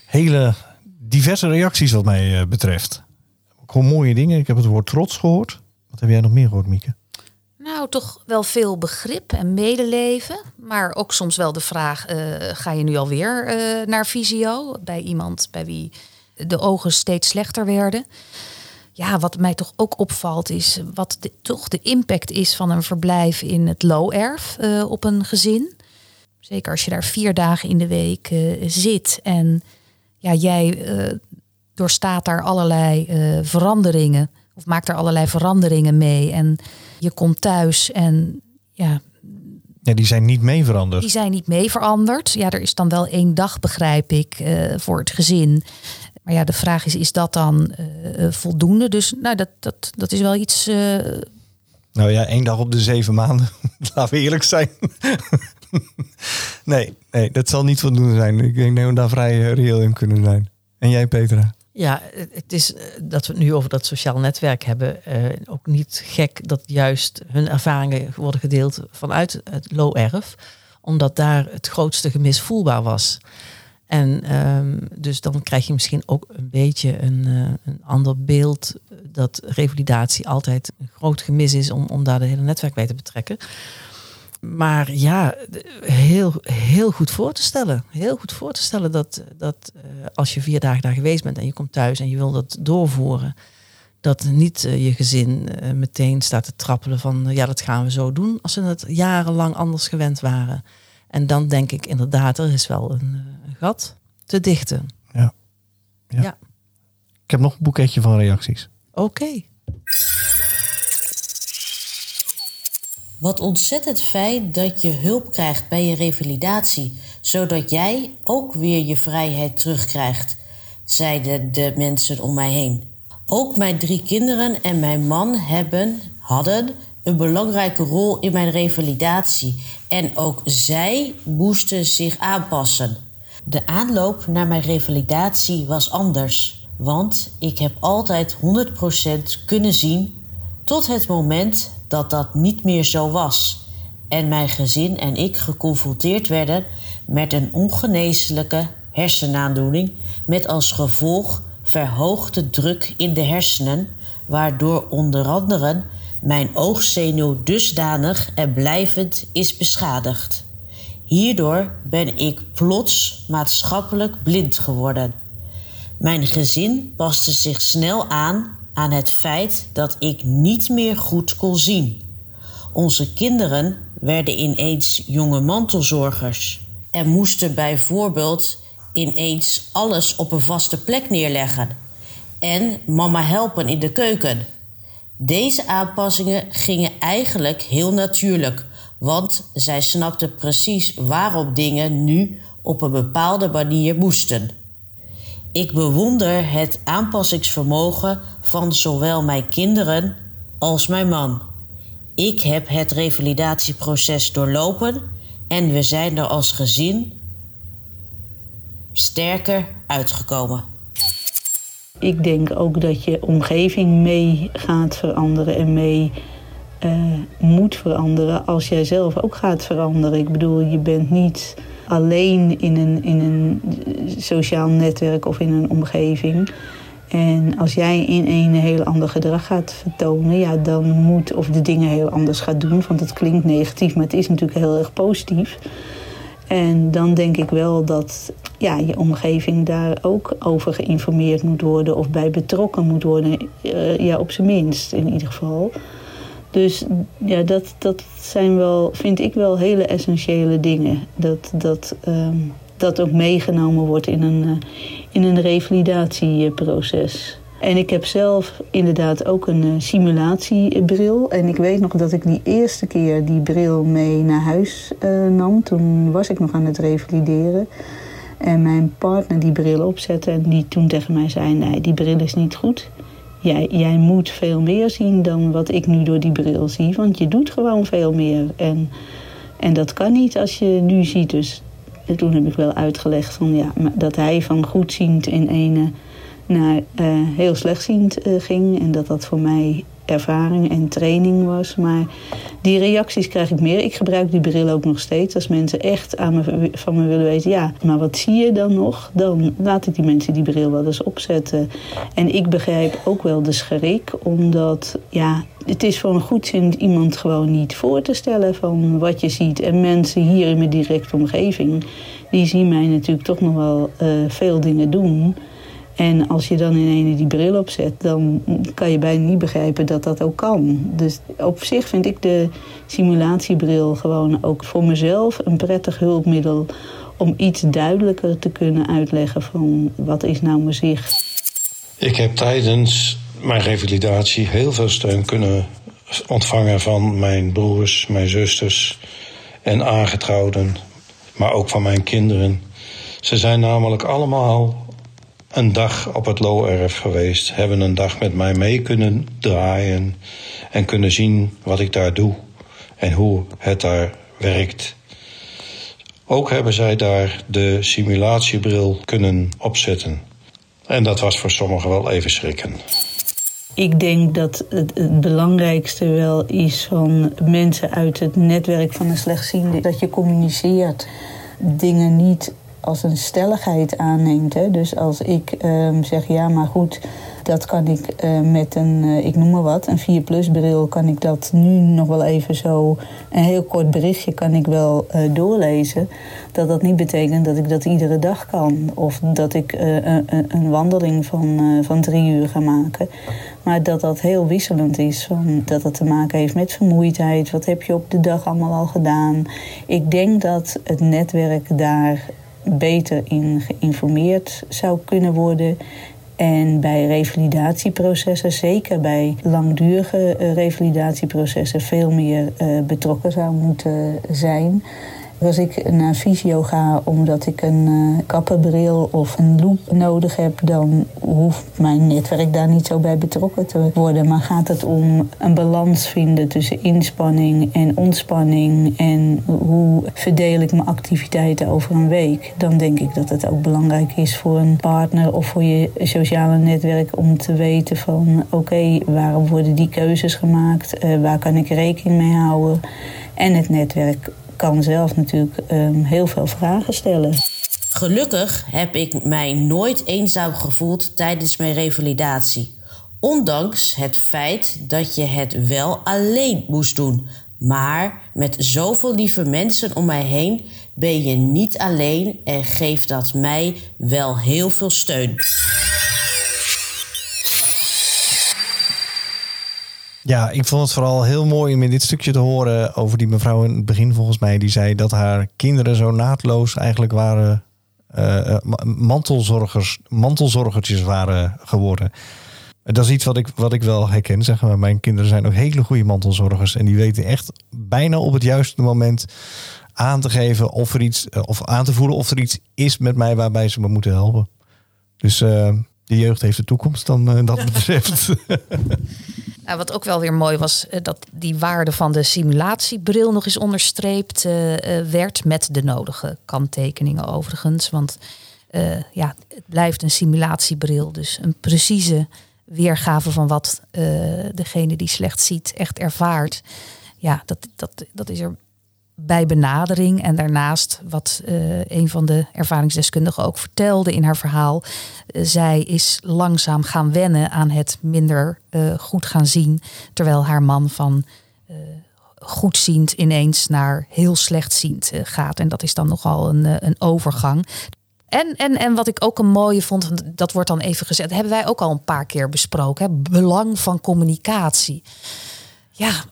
Hele diverse reacties wat mij betreft. Gewoon mooie dingen. Ik heb het woord trots gehoord. Wat heb jij nog meer gehoord, Mieke? Nou, toch wel veel begrip en medeleven. Maar ook soms wel de vraag: uh, ga je nu alweer uh, naar visio? Bij iemand bij wie de ogen steeds slechter werden ja, wat mij toch ook opvalt is wat de, toch de impact is van een verblijf in het low-erf uh, op een gezin. Zeker als je daar vier dagen in de week zit en ja, jij uh, doorstaat daar allerlei veranderingen of maakt er allerlei veranderingen mee en je komt thuis en ja. Ja, die zijn niet mee veranderd. Die zijn niet mee veranderd. Ja, er is dan wel één dag, begrijp ik, voor het gezin. Maar ja, de vraag is, is dat dan voldoende? Dus nou, dat, dat, dat is wel iets. Nou ja, één dag op de zeven maanden. Laten we eerlijk zijn. Nee, nee, dat zal niet voldoende zijn. Ik denk dat we daar vrij reëel in kunnen zijn. En jij, Petra? Ja, het is dat we het nu over dat sociaal netwerk hebben. Ook niet gek dat juist hun ervaringen worden gedeeld vanuit het low-erf. Omdat daar het grootste gemis voelbaar was. En um, dus dan krijg je misschien ook een beetje een, een ander beeld dat revalidatie altijd een groot gemis is om, om daar de hele netwerk bij te betrekken. Maar ja, heel, heel goed voor te stellen. Heel goed voor te stellen dat, dat uh, als je vier dagen daar geweest bent en je komt thuis en je wil dat doorvoeren, dat niet uh, je gezin meteen staat te trappelen van ja, dat gaan we zo doen als ze het jarenlang anders gewend waren. En dan denk ik inderdaad, er is wel een, een gat te dichten. Ja. ja. ja. Ik heb nog een boeketje van reacties. Oké. Okay. Wat ontzettend fijn dat je hulp krijgt bij je revalidatie, zodat jij ook weer je vrijheid terugkrijgt, zeiden de mensen om mij heen. Ook mijn drie kinderen en mijn man hebben, hadden een belangrijke rol in mijn revalidatie en ook zij moesten zich aanpassen. De aanloop naar mijn revalidatie was anders, want ik heb altijd 100% kunnen zien tot het moment dat dat niet meer zo was en mijn gezin en ik geconfronteerd werden met een ongeneeslijke hersenaandoening met als gevolg verhoogde druk in de hersenen, waardoor onder andere mijn oogzenuw dusdanig en blijvend is beschadigd. Hierdoor ben ik plots maatschappelijk blind geworden. Mijn gezin paste zich snel aan aan het feit dat ik niet meer goed kon zien. Onze kinderen werden ineens jonge mantelzorgers en moesten bijvoorbeeld ineens alles op een vaste plek neerleggen en mama helpen in de keuken. Deze aanpassingen gingen eigenlijk heel natuurlijk, want zij snapte precies waarom dingen nu op een bepaalde manier moesten. Ik bewonder het aanpassingsvermogen van zowel mijn kinderen als mijn man. Ik heb het revalidatieproces doorlopen en we zijn er als gezin sterker uitgekomen. Ik denk ook dat je omgeving mee gaat veranderen en mee uh, moet veranderen als jij zelf ook gaat veranderen. Ik bedoel, je bent niet alleen in een, in een sociaal netwerk of in een omgeving. En als jij in een heel ander gedrag gaat vertonen, ja, dan moet, of de dingen heel anders gaat doen, want het klinkt negatief, maar het is natuurlijk heel erg positief. En dan denk ik wel dat ja, je omgeving daar ook over geïnformeerd moet worden of bij betrokken moet worden. Uh, ja, op zijn minst in ieder geval. Dus ja, dat, dat zijn wel, vind ik wel hele essentiële dingen. Dat dat, um, dat ook meegenomen wordt in een, uh, in een revalidatieproces. En ik heb zelf inderdaad ook een uh, simulatiebril. En ik weet nog dat ik die eerste keer die bril mee naar huis uh, nam. Toen was ik nog aan het revalideren. En mijn partner die bril opzette en die toen tegen mij zei... nee, die bril is niet goed. Jij, jij moet veel meer zien dan wat ik nu door die bril zie. Want je doet gewoon veel meer. En, en dat kan niet als je nu ziet. Dus toen heb ik wel uitgelegd van, ja, dat hij van goedziend in ene naar uh, heel slechtziend uh, ging. En dat dat voor mij ervaring en training was. Maar die reacties krijg ik meer. Ik gebruik die bril ook nog steeds. Als mensen echt aan me, van me willen weten, ja, maar wat zie je dan nog? Dan laat ik die mensen die bril wel eens opzetten. En ik begrijp ook wel de schrik, omdat, ja, het is voor een goedzin iemand gewoon niet voor te stellen van wat je ziet. En mensen hier in mijn directe omgeving, die zien mij natuurlijk toch nog wel uh, veel dingen doen. En als je dan in ene die bril opzet, dan kan je bijna niet begrijpen dat dat ook kan. Dus op zich vind ik de simulatiebril gewoon ook voor mezelf een prettig hulpmiddel om iets duidelijker te kunnen uitleggen van wat is nou mijn zicht. Ik heb tijdens mijn revalidatie heel veel steun kunnen ontvangen van mijn broers, mijn zusters en aangetrouwden, maar ook van mijn kinderen. Ze zijn namelijk allemaal een dag op het Loerf geweest, hebben een dag met mij mee kunnen draaien en kunnen zien wat ik daar doe en hoe het daar werkt. Ook hebben zij daar de simulatiebril kunnen opzetten. En dat was voor sommigen wel even schrikken. Ik denk dat het, het, belangrijkste wel is van mensen uit het netwerk van de slechtziende... dat je communiceert. Dingen niet als een stelligheid aanneemt. Hè? Dus als ik um, zeg, ja, maar goed, dat kan ik uh, met een, uh, ik noem maar wat, een 4 plus bril, kan ik dat nu nog wel even zo, een heel kort berichtje kan ik wel uh, doorlezen. Dat dat niet betekent dat ik dat iedere dag kan. Of dat ik een, een, wandeling van, van drie uur ga maken. Maar dat dat heel wisselend is. Van, dat dat te maken heeft met vermoeidheid. Wat heb je op de dag allemaal al gedaan? Ik denk dat het netwerk daar beter in geïnformeerd zou kunnen worden. En bij revalidatieprocessen, zeker bij langdurige eh, revalidatieprocessen, veel meer uh, betrokken zou moeten zijn. Als ik naar fysio ga omdat ik een uh, kappenbril of een loop nodig heb, dan hoeft mijn netwerk daar niet zo bij betrokken te worden. Maar gaat het om een balans vinden tussen inspanning en ontspanning en hoe verdeel ik mijn activiteiten over een week, dan denk ik dat het ook belangrijk is voor een partner of voor je sociale netwerk om te weten van oké, waarom worden die keuzes gemaakt, uh, waar kan ik rekening mee houden. En het netwerk kan zelf natuurlijk um, heel veel vragen stellen. Gelukkig heb ik mij nooit eenzaam gevoeld tijdens mijn revalidatie. Ondanks het feit dat je het wel alleen moest doen. Maar met zoveel lieve mensen om mij heen ben je niet alleen en geeft dat mij wel heel veel steun. Ja, ik vond het vooral heel mooi om in dit stukje te horen over die mevrouw in het begin volgens mij. Die zei dat haar kinderen zo naadloos eigenlijk waren uh, mantelzorgers, mantelzorgertjes waren geworden. Dat is iets wat ik, wat ik wel herken. Zeg maar. Mijn kinderen zijn ook hele goede mantelzorgers. En die weten echt bijna op het juiste moment aan te geven of er iets, eh, of aan te voelen of er iets is met mij waarbij ze me moeten helpen. Dus uh, de jeugd heeft de toekomst dan uh, dat betreft. Nou, wat ook wel weer mooi was, dat die waarde van de simulatiebril nog eens onderstreept werd met de nodige kanttekeningen overigens. Want ja, het blijft een simulatiebril, dus een precieze weergave van wat degene die slecht ziet echt ervaart. Ja, dat, dat, dat is er bij benadering. En daarnaast, wat uh, een van de ervaringsdeskundigen ook vertelde in haar verhaal, uh, zij is langzaam gaan wennen aan het minder uh, goed gaan zien, terwijl haar man van goedziend ineens naar heel slechtziend gaat. En dat is dan nogal een, een overgang. En, en, en wat ik ook een mooie vond, dat wordt dan even gezet, hebben wij ook al een paar keer besproken, hè, belang van communicatie ja,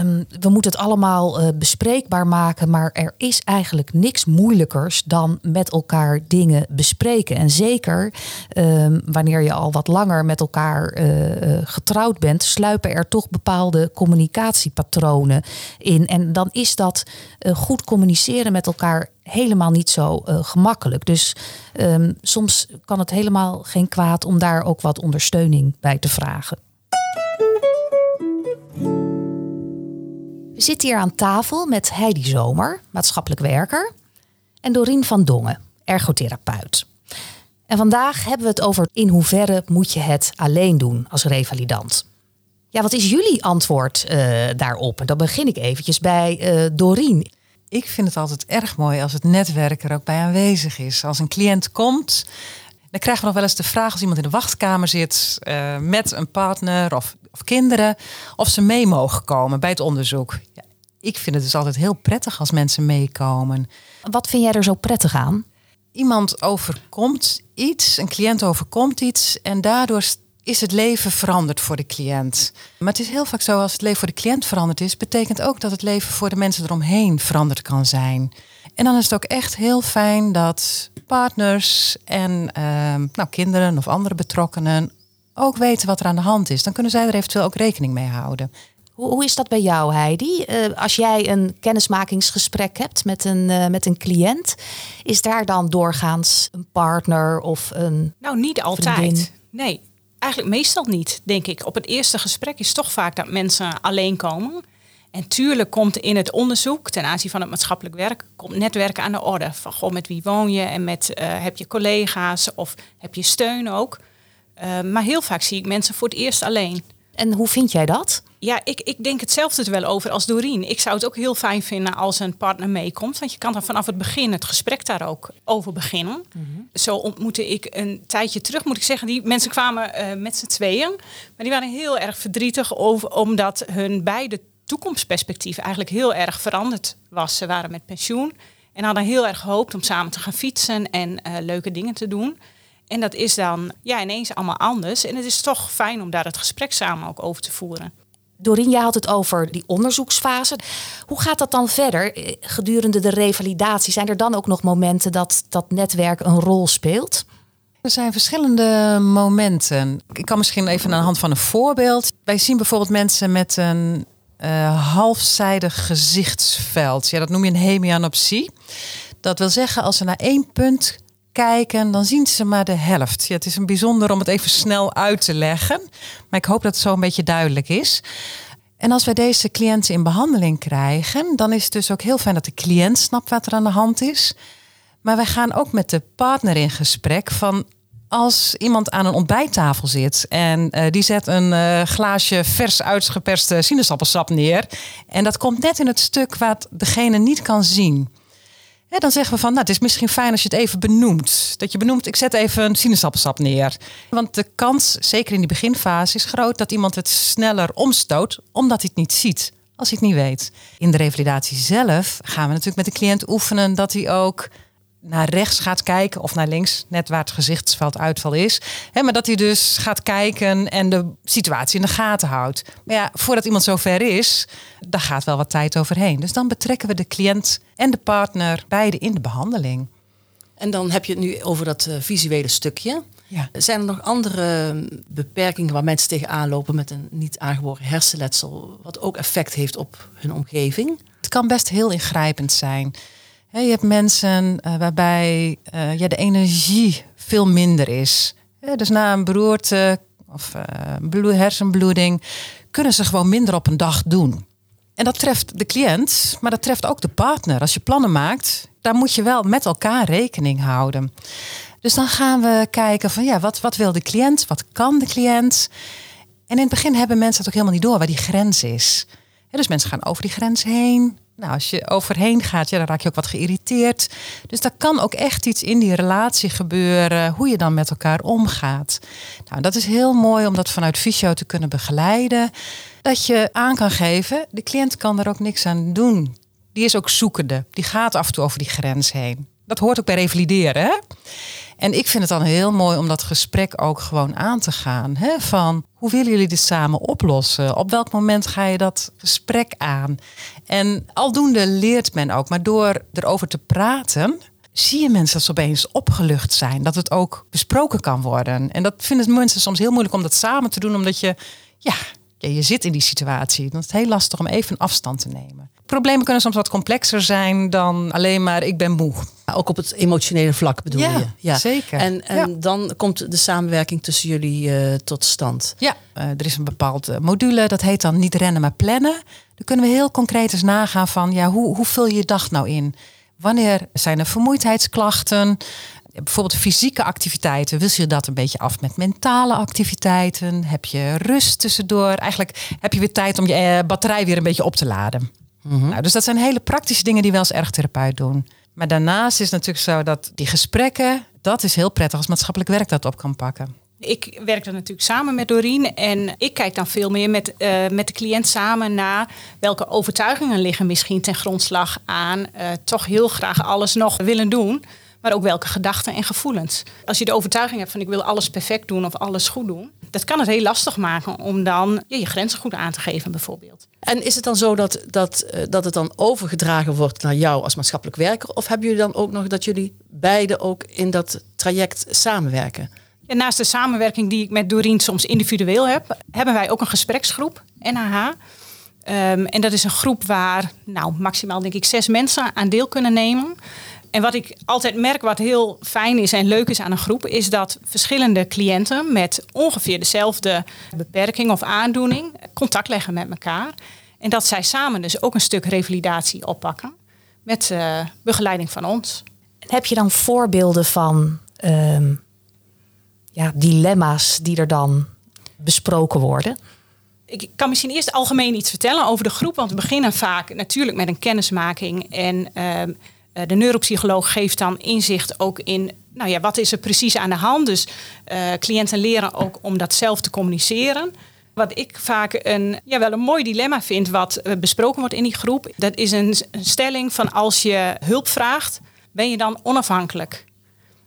um, we moeten het allemaal uh, bespreekbaar maken, maar er is eigenlijk niks moeilijkers dan met elkaar dingen bespreken. En zeker um, wanneer je al wat langer met elkaar uh, getrouwd bent, sluipen er toch bepaalde communicatiepatronen in. En dan is dat goed communiceren met elkaar helemaal niet zo gemakkelijk. Dus um, soms kan het helemaal geen kwaad om daar ook wat ondersteuning bij te vragen. Zitten hier aan tafel met Heidi Zomer, maatschappelijk werker, en Dorien van Dongen, ergotherapeut. En vandaag hebben we het over in hoeverre moet je het alleen doen als revalidant. Ja, wat is jullie antwoord uh, daarop? En dan begin ik eventjes bij uh, Dorien. Ik vind het altijd erg mooi als het netwerk er ook bij aanwezig is. Als een cliënt komt, dan krijgen we nog wel eens de vraag als iemand in de wachtkamer zit uh, met een partner of of kinderen, of ze mee mogen komen bij het onderzoek. Ja, ik vind het dus altijd heel prettig als mensen meekomen. Wat vind jij er zo prettig aan? Iemand overkomt iets, een cliënt overkomt iets en daardoor is het leven veranderd voor de cliënt. Maar het is heel vaak zo als het leven voor de cliënt veranderd is, betekent ook dat het leven voor de mensen eromheen veranderd kan zijn. En dan is het ook echt heel fijn dat partners en uh, nou, kinderen of andere betrokkenen ook weten wat er aan de hand is. Dan kunnen zij er eventueel ook rekening mee houden. Hoe, hoe is dat bij jou, Heidi? Uh, als jij een kennismakingsgesprek hebt met een, uh, met een cliënt, is daar dan doorgaans een partner of een. Nou, niet altijd. Nee, eigenlijk meestal niet, denk ik. Op het eerste gesprek is toch vaak dat mensen alleen komen. En tuurlijk komt in het onderzoek ten aanzien van het maatschappelijk werk, komt netwerken aan de orde. Van goh, met wie woon je en met uh, heb je collega's of heb je steun ook. Uh, maar heel vaak zie ik mensen voor het eerst alleen. En hoe vind jij dat? Ja, ik, ik denk hetzelfde er wel over als Doreen. Ik zou het ook heel fijn vinden als een partner meekomt. Want je kan dan vanaf het begin het gesprek daar ook over beginnen. Mm -hmm. Zo ontmoette ik een tijdje terug, moet ik zeggen. Die mensen kwamen uh, met z'n tweeën. Maar die waren heel erg verdrietig over, omdat hun beide toekomstperspectief eigenlijk heel erg veranderd was. Ze waren met pensioen en hadden heel erg gehoopt om samen te gaan fietsen en uh, leuke dingen te doen. En dat is dan ja, ineens allemaal anders. En het is toch fijn om daar het gesprek samen ook over te voeren. Dorien, jij had het over die onderzoeksfase. Hoe gaat dat dan verder eh, gedurende de revalidatie? Zijn er dan ook nog momenten dat dat netwerk een rol speelt? Er zijn verschillende momenten. Ik kan misschien even aan de hand van een voorbeeld. Wij zien bijvoorbeeld mensen met een uh, halfzijdig gezichtsveld. Ja, dat noem je een hemianopsie. Dat wil zeggen, als ze naar één punt kijken, dan zien ze maar de helft. Ja, het is een bijzonder om het even snel uit te leggen. Maar ik hoop dat het zo een beetje duidelijk is. En als wij deze cliënten in behandeling krijgen, dan is het dus ook heel fijn dat de cliënt snapt wat er aan de hand is. Maar wij gaan ook met de partner in gesprek van als iemand aan een ontbijttafel zit en uh, die zet een uh, glaasje vers uitgeperste sinaasappelsap neer. En dat komt net in het stuk wat degene niet kan zien. Dan zeggen we van, nou, het is misschien fijn als je het even benoemt. Dat je benoemt, ik zet even een sinaasappelsap neer. Want de kans, zeker in die beginfase, is groot dat iemand het sneller omstoot, omdat hij het niet ziet. als hij het niet weet. In de revalidatie zelf gaan we natuurlijk met de cliënt oefenen dat hij ook naar rechts gaat kijken of naar links, net waar het gezichtsveld uitval is. Hè, maar dat hij dus gaat kijken en de situatie in de gaten houdt. Maar ja, voordat iemand zover is, daar gaat wel wat tijd overheen. Dus dan betrekken we de cliënt en de partner beide in de behandeling. En dan heb je het nu over dat uh, visuele stukje. Ja. Zijn er nog andere beperkingen waar mensen tegenaan lopen met een niet aangeboren hersenletsel, wat ook effect heeft op hun omgeving? Het kan best heel ingrijpend zijn. Je hebt mensen uh, waarbij ja, de energie veel minder is. dus na een beroerte of uh, hersenbloeding kunnen ze gewoon minder op een dag doen. En dat treft de cliënt, maar dat treft ook de partner. Als je plannen maakt, daar moet je wel met elkaar rekening houden. Dus dan gaan we kijken van ja, wat, wat wil de cliënt? Wat kan de cliënt? En in het begin hebben mensen het ook helemaal niet door waar die grens is. dus mensen gaan over die grens heen. Nou, als je overheen gaat, ja, dan raak je ook wat geïrriteerd. Dus daar kan ook echt iets in die relatie gebeuren, hoe je dan met elkaar omgaat. Nou, dat is heel mooi om dat vanuit fysio te kunnen begeleiden. Dat je aan kan geven, de cliënt kan er ook niks aan doen. Die is ook zoekende. Die gaat af en toe over die grens heen. Dat hoort ook bij revalideren. En ik vind het dan heel mooi om dat gesprek ook gewoon aan te gaan. Hè? Van hoe willen jullie dit samen oplossen? Op welk moment ga je dat gesprek aan? En aldoende leert men ook. Maar door erover te praten, zie je mensen dat ze opeens opgelucht zijn. Dat het ook besproken kan worden. En dat vinden mensen soms heel moeilijk om dat samen te doen, omdat je, ja, je zit in die situatie. Dan is het heel lastig om even afstand te nemen. Problemen kunnen soms wat complexer zijn dan alleen maar ik ben moe. Ook op het emotionele vlak bedoel ja, je? Ja, zeker. En, en dan komt de samenwerking tussen jullie uh, tot stand? Ja, uh, er is een bepaald module, dat heet dan niet rennen maar plannen. Dan kunnen we heel concreet eens nagaan van ja, hoe, hoe vul je je dag nou in? Wanneer zijn er vermoeidheidsklachten? Bijvoorbeeld fysieke activiteiten. Wil je dat een beetje af met mentale activiteiten? Heb je rust tussendoor? Eigenlijk heb je weer tijd om je uh, batterij weer een beetje op te laden. Mm-hmm. Nou, dus dat zijn hele praktische dingen die we als ergotherapeut doen. Maar daarnaast is het natuurlijk zo dat die gesprekken, dat is heel prettig als maatschappelijk werk dat op kan pakken. Ik werk dan natuurlijk samen met Doreen en ik kijk dan veel meer met, uh, met de cliënt samen naar welke overtuigingen liggen misschien ten grondslag aan uh, toch heel graag alles nog willen doen, maar ook welke gedachten en gevoelens. Als je de overtuiging hebt van ik wil alles perfect doen of alles goed doen, dat kan het heel lastig maken om dan je grenzen goed aan te geven bijvoorbeeld. En is het dan zo dat, dat, dat het dan overgedragen wordt naar jou als maatschappelijk werker? Of hebben jullie dan ook nog dat jullie beiden ook in dat traject samenwerken? Naast de samenwerking die ik met Doreen soms individueel heb, hebben wij ook een gespreksgroep, NHH. Um, en dat is een groep waar nou, maximaal denk ik zes mensen aan deel kunnen nemen. En wat ik altijd merk, wat heel fijn is en leuk is aan een groep, is dat verschillende cliënten met ongeveer dezelfde beperking of aandoening contact leggen met elkaar. En dat zij samen dus ook een stuk revalidatie oppakken met uh, begeleiding van ons. Heb je dan voorbeelden van um, ja, dilemma's die er dan besproken worden? Ik kan misschien eerst algemeen iets vertellen over de groep. Want we beginnen vaak natuurlijk met een kennismaking. En um, de neuropsycholoog geeft dan inzicht ook in, nou ja, wat is er precies aan de hand? Dus uh, cliënten leren ook om dat zelf te communiceren. Wat ik vaak een, ja, wel een mooi dilemma vind, wat besproken wordt in die groep, dat is een stelling van als je hulp vraagt, ben je dan onafhankelijk?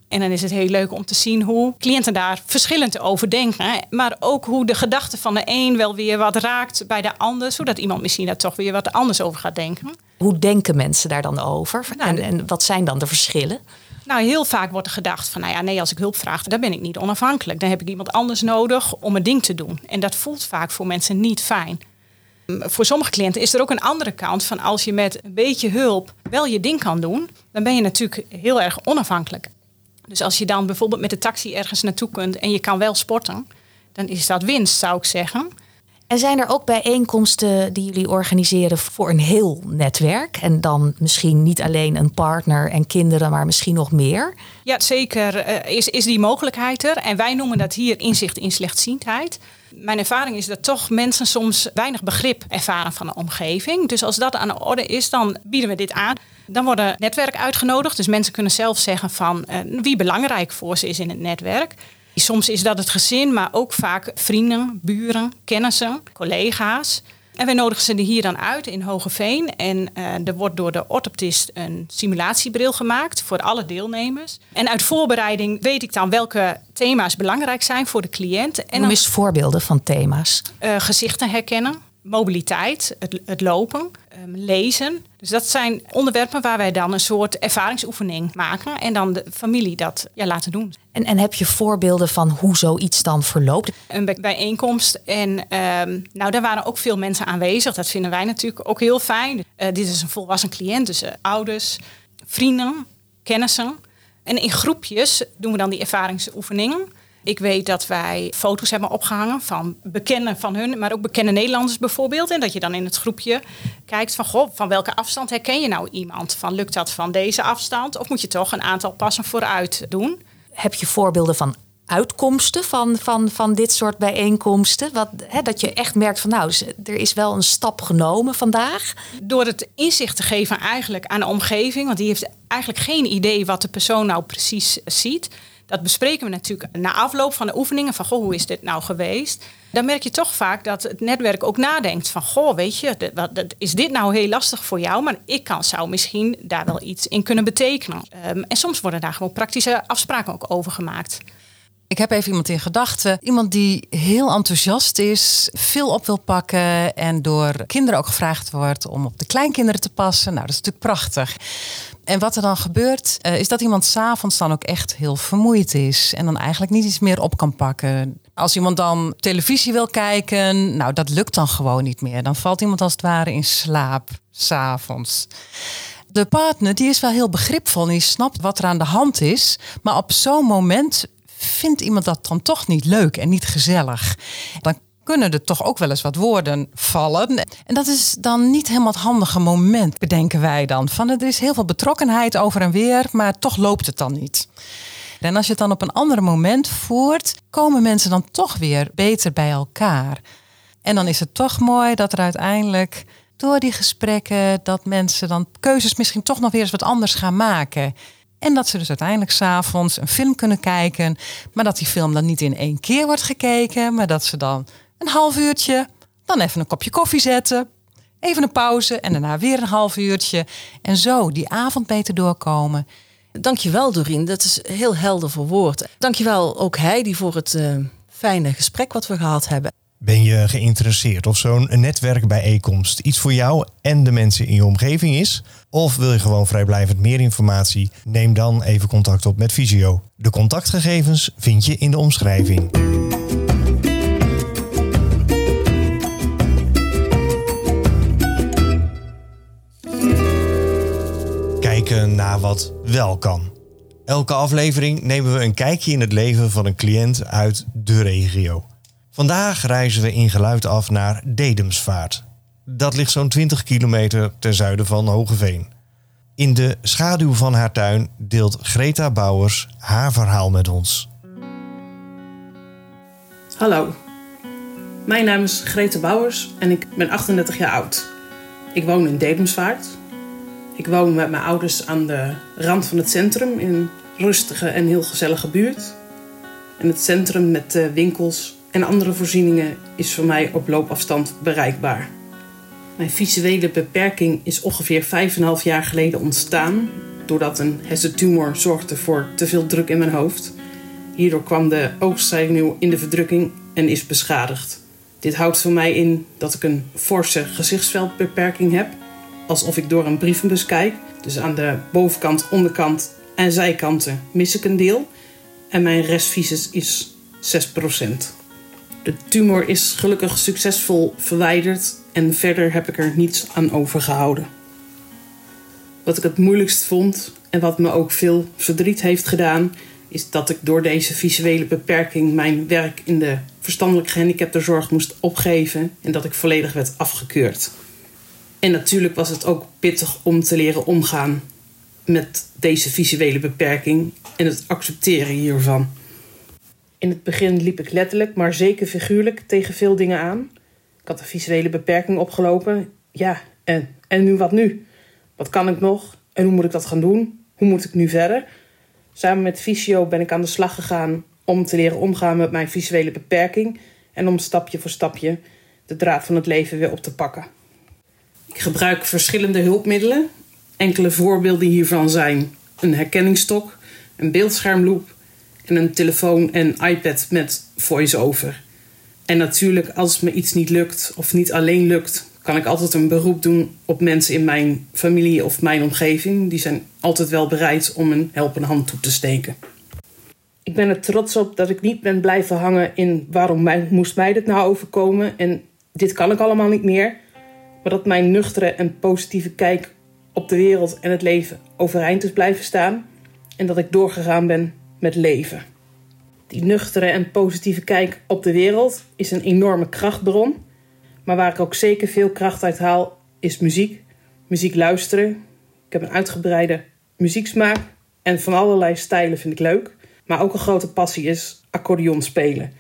En dan is het heel leuk om te zien hoe cliënten daar verschillend over denken. Maar ook hoe de gedachte van de een wel weer wat raakt bij de ander. Zodat iemand misschien daar toch weer wat anders over gaat denken. Hoe denken mensen daar dan over? Nou, en, en wat zijn dan de verschillen? Nou, heel vaak wordt er gedacht van, nou ja, nee, als ik hulp vraag, dan ben ik niet onafhankelijk. Dan heb ik iemand anders nodig om een ding te doen. En dat voelt vaak voor mensen niet fijn. Voor sommige cliënten is er ook een andere kant van als je met een beetje hulp wel je ding kan doen, dan ben je natuurlijk heel erg onafhankelijk. Dus als je dan bijvoorbeeld met de taxi ergens naartoe kunt en je kan wel sporten, dan is dat winst, zou ik zeggen. En zijn er ook bijeenkomsten die jullie organiseren voor een heel netwerk? En dan misschien niet alleen een partner en kinderen, maar misschien nog meer? Ja, zeker uh, is, is die mogelijkheid er. En wij noemen dat hier inzicht in slechtziendheid. Mijn ervaring is dat toch mensen soms weinig begrip ervaren van de omgeving. Dus als dat aan de orde is, dan bieden we dit aan. Dan worden netwerk uitgenodigd. Dus mensen kunnen zelf zeggen van uh, wie belangrijk voor ze is in het netwerk. Soms is dat het gezin, maar ook vaak vrienden, buren, kennissen, collega's. En wij nodigen ze er hier dan uit in Hogeveen. En uh, er wordt door de orthoptist een simulatiebril gemaakt voor alle deelnemers. En uit voorbereiding weet ik dan welke thema's belangrijk zijn voor de cliënt. En Noem eens voorbeelden van thema's. Uh, gezichten herkennen, mobiliteit, het, het lopen, um, lezen. Dus dat zijn onderwerpen waar wij dan een soort ervaringsoefening maken. En dan de familie dat ja, laten doen. En, en heb je voorbeelden van hoe zoiets dan verloopt? Een bijeenkomst. En um, nou, daar waren ook veel mensen aanwezig. Dat vinden wij natuurlijk ook heel fijn. Uh, dit is een volwassen cliënt, dus uh, ouders, vrienden, kennissen. En in groepjes doen we dan die ervaringsoefeningen. Ik weet dat wij foto's hebben opgehangen van bekenden van hun, maar ook bekende Nederlanders bijvoorbeeld. En dat je dan in het groepje kijkt van, goh, van welke afstand herken je nou iemand? Van lukt dat van deze afstand? Of moet je toch een aantal passen vooruit doen? Heb je voorbeelden van uitkomsten van, van, van dit soort bijeenkomsten? Wat, hè, dat je echt merkt van nou, er is wel een stap genomen vandaag. Door het inzicht te geven eigenlijk aan de omgeving, want die heeft eigenlijk geen idee wat de persoon nou precies ziet. Dat bespreken we natuurlijk na afloop van de oefeningen. Van goh, hoe is dit nou geweest? Dan merk je toch vaak dat het netwerk ook nadenkt van goh, weet je, wat, is dit nou heel lastig voor jou? Maar ik kan, zou misschien daar wel iets in kunnen betekenen. Um, en soms worden daar gewoon praktische afspraken ook over gemaakt. Ik heb even iemand in gedachten. Iemand die heel enthousiast is, veel op wil pakken en door kinderen ook gevraagd wordt om op de kleinkinderen te passen. Nou, dat is natuurlijk prachtig. En wat er dan gebeurt, uh, is dat iemand s'avonds dan ook echt heel vermoeid is. En dan eigenlijk niet iets meer op kan pakken. Als iemand dan televisie wil kijken, nou dat lukt dan gewoon niet meer. Dan valt iemand als het ware in slaap, s'avonds. De partner die is wel heel begripvol en die snapt wat er aan de hand is. Maar op zo'n moment vindt iemand dat dan toch niet leuk en niet gezellig. Dan kunnen er toch ook wel eens wat woorden vallen. En dat is dan niet helemaal het handige moment, bedenken wij dan. Van er is heel veel betrokkenheid over en weer, maar toch loopt het dan niet. En als je het dan op een ander moment voert, komen mensen dan toch weer beter bij elkaar. En dan is het toch mooi dat er uiteindelijk door die gesprekken dat mensen dan keuzes misschien toch nog weer eens wat anders gaan maken. En dat ze dus uiteindelijk s'avonds een film kunnen kijken. Maar dat die film dan niet in één keer wordt gekeken. Maar dat ze dan een half uurtje, dan even een kopje koffie zetten. Even een pauze en daarna weer een half uurtje. En zo die avond beter doorkomen. Dankjewel Dorien, dat is heel helder verwoord. Dankjewel ook Heidi voor het uh, fijne gesprek wat we gehad hebben. Ben je geïnteresseerd of zo'n netwerkbijeenkomst iets voor jou en de mensen in je omgeving is? Of wil je gewoon vrijblijvend meer informatie? Neem dan even contact op met Visio. De contactgegevens vind je in de omschrijving. Kijken naar wat wel kan. Elke aflevering nemen we een kijkje in het leven van een cliënt uit de regio. Vandaag reizen we in geluid af naar Dedemsvaart. Dat ligt zo'n 20 kilometer ten zuiden van Hogeveen. In de schaduw van haar tuin deelt Greta Bouwers haar verhaal met ons. Hallo, mijn naam is Greta Bouwers en ik ben 38 jaar oud. Ik woon in Dedemsvaart. Ik woon met mijn ouders aan de rand van het centrum in een rustige en heel gezellige buurt. En het centrum met winkels, en andere voorzieningen is voor mij op loopafstand bereikbaar. Mijn visuele beperking is ongeveer 5,5 jaar geleden ontstaan doordat een hersentumor zorgde voor te veel druk in mijn hoofd. Hierdoor kwam de oogstzenuw in de verdrukking en is beschadigd. Dit houdt voor mij in dat ik een forse gezichtsveldbeperking heb, alsof ik door een brievenbus kijk. Dus aan de bovenkant, onderkant en zijkanten mis ik een deel. En mijn restvisus is 6%. De tumor is gelukkig succesvol verwijderd en verder heb ik er niets aan overgehouden. Wat ik het moeilijkst vond en wat me ook veel verdriet heeft gedaan, is dat ik door deze visuele beperking mijn werk in de verstandelijk gehandicaptenzorg moest opgeven en dat ik volledig werd afgekeurd. En natuurlijk was het ook pittig om te leren omgaan met deze visuele beperking en het accepteren hiervan. In het begin liep ik letterlijk, maar zeker figuurlijk tegen veel dingen aan. Ik had een visuele beperking opgelopen. Ja, en, en nu wat nu? Wat kan ik nog? En hoe moet ik dat gaan doen? Hoe moet ik nu verder? Samen met Visio ben ik aan de slag gegaan om te leren omgaan met mijn visuele beperking en om stapje voor stapje de draad van het leven weer op te pakken. Ik gebruik verschillende hulpmiddelen. Enkele voorbeelden hiervan zijn een herkenningsstok, een beeldschermloop en een telefoon en iPad met voice-over. En natuurlijk, als me iets niet lukt of niet alleen lukt, kan ik altijd een beroep doen op mensen in mijn familie of mijn omgeving. Die zijn altijd wel bereid om een helpende hand toe te steken. Ik ben er trots op dat ik niet ben blijven hangen in waarom mij, moest mij dit nou overkomen en dit kan ik allemaal niet meer. Dat mijn nuchtere en positieve kijk op de wereld en het leven overeind is blijven staan. En dat ik doorgegaan ben met leven. Die nuchtere en positieve kijk op de wereld is een enorme krachtbron. Maar waar ik ook zeker veel kracht uit haal, is muziek. Muziek luisteren. Ik heb een uitgebreide muzieksmaak. En van allerlei stijlen vind ik leuk. Maar ook een grote passie is accordeon spelen.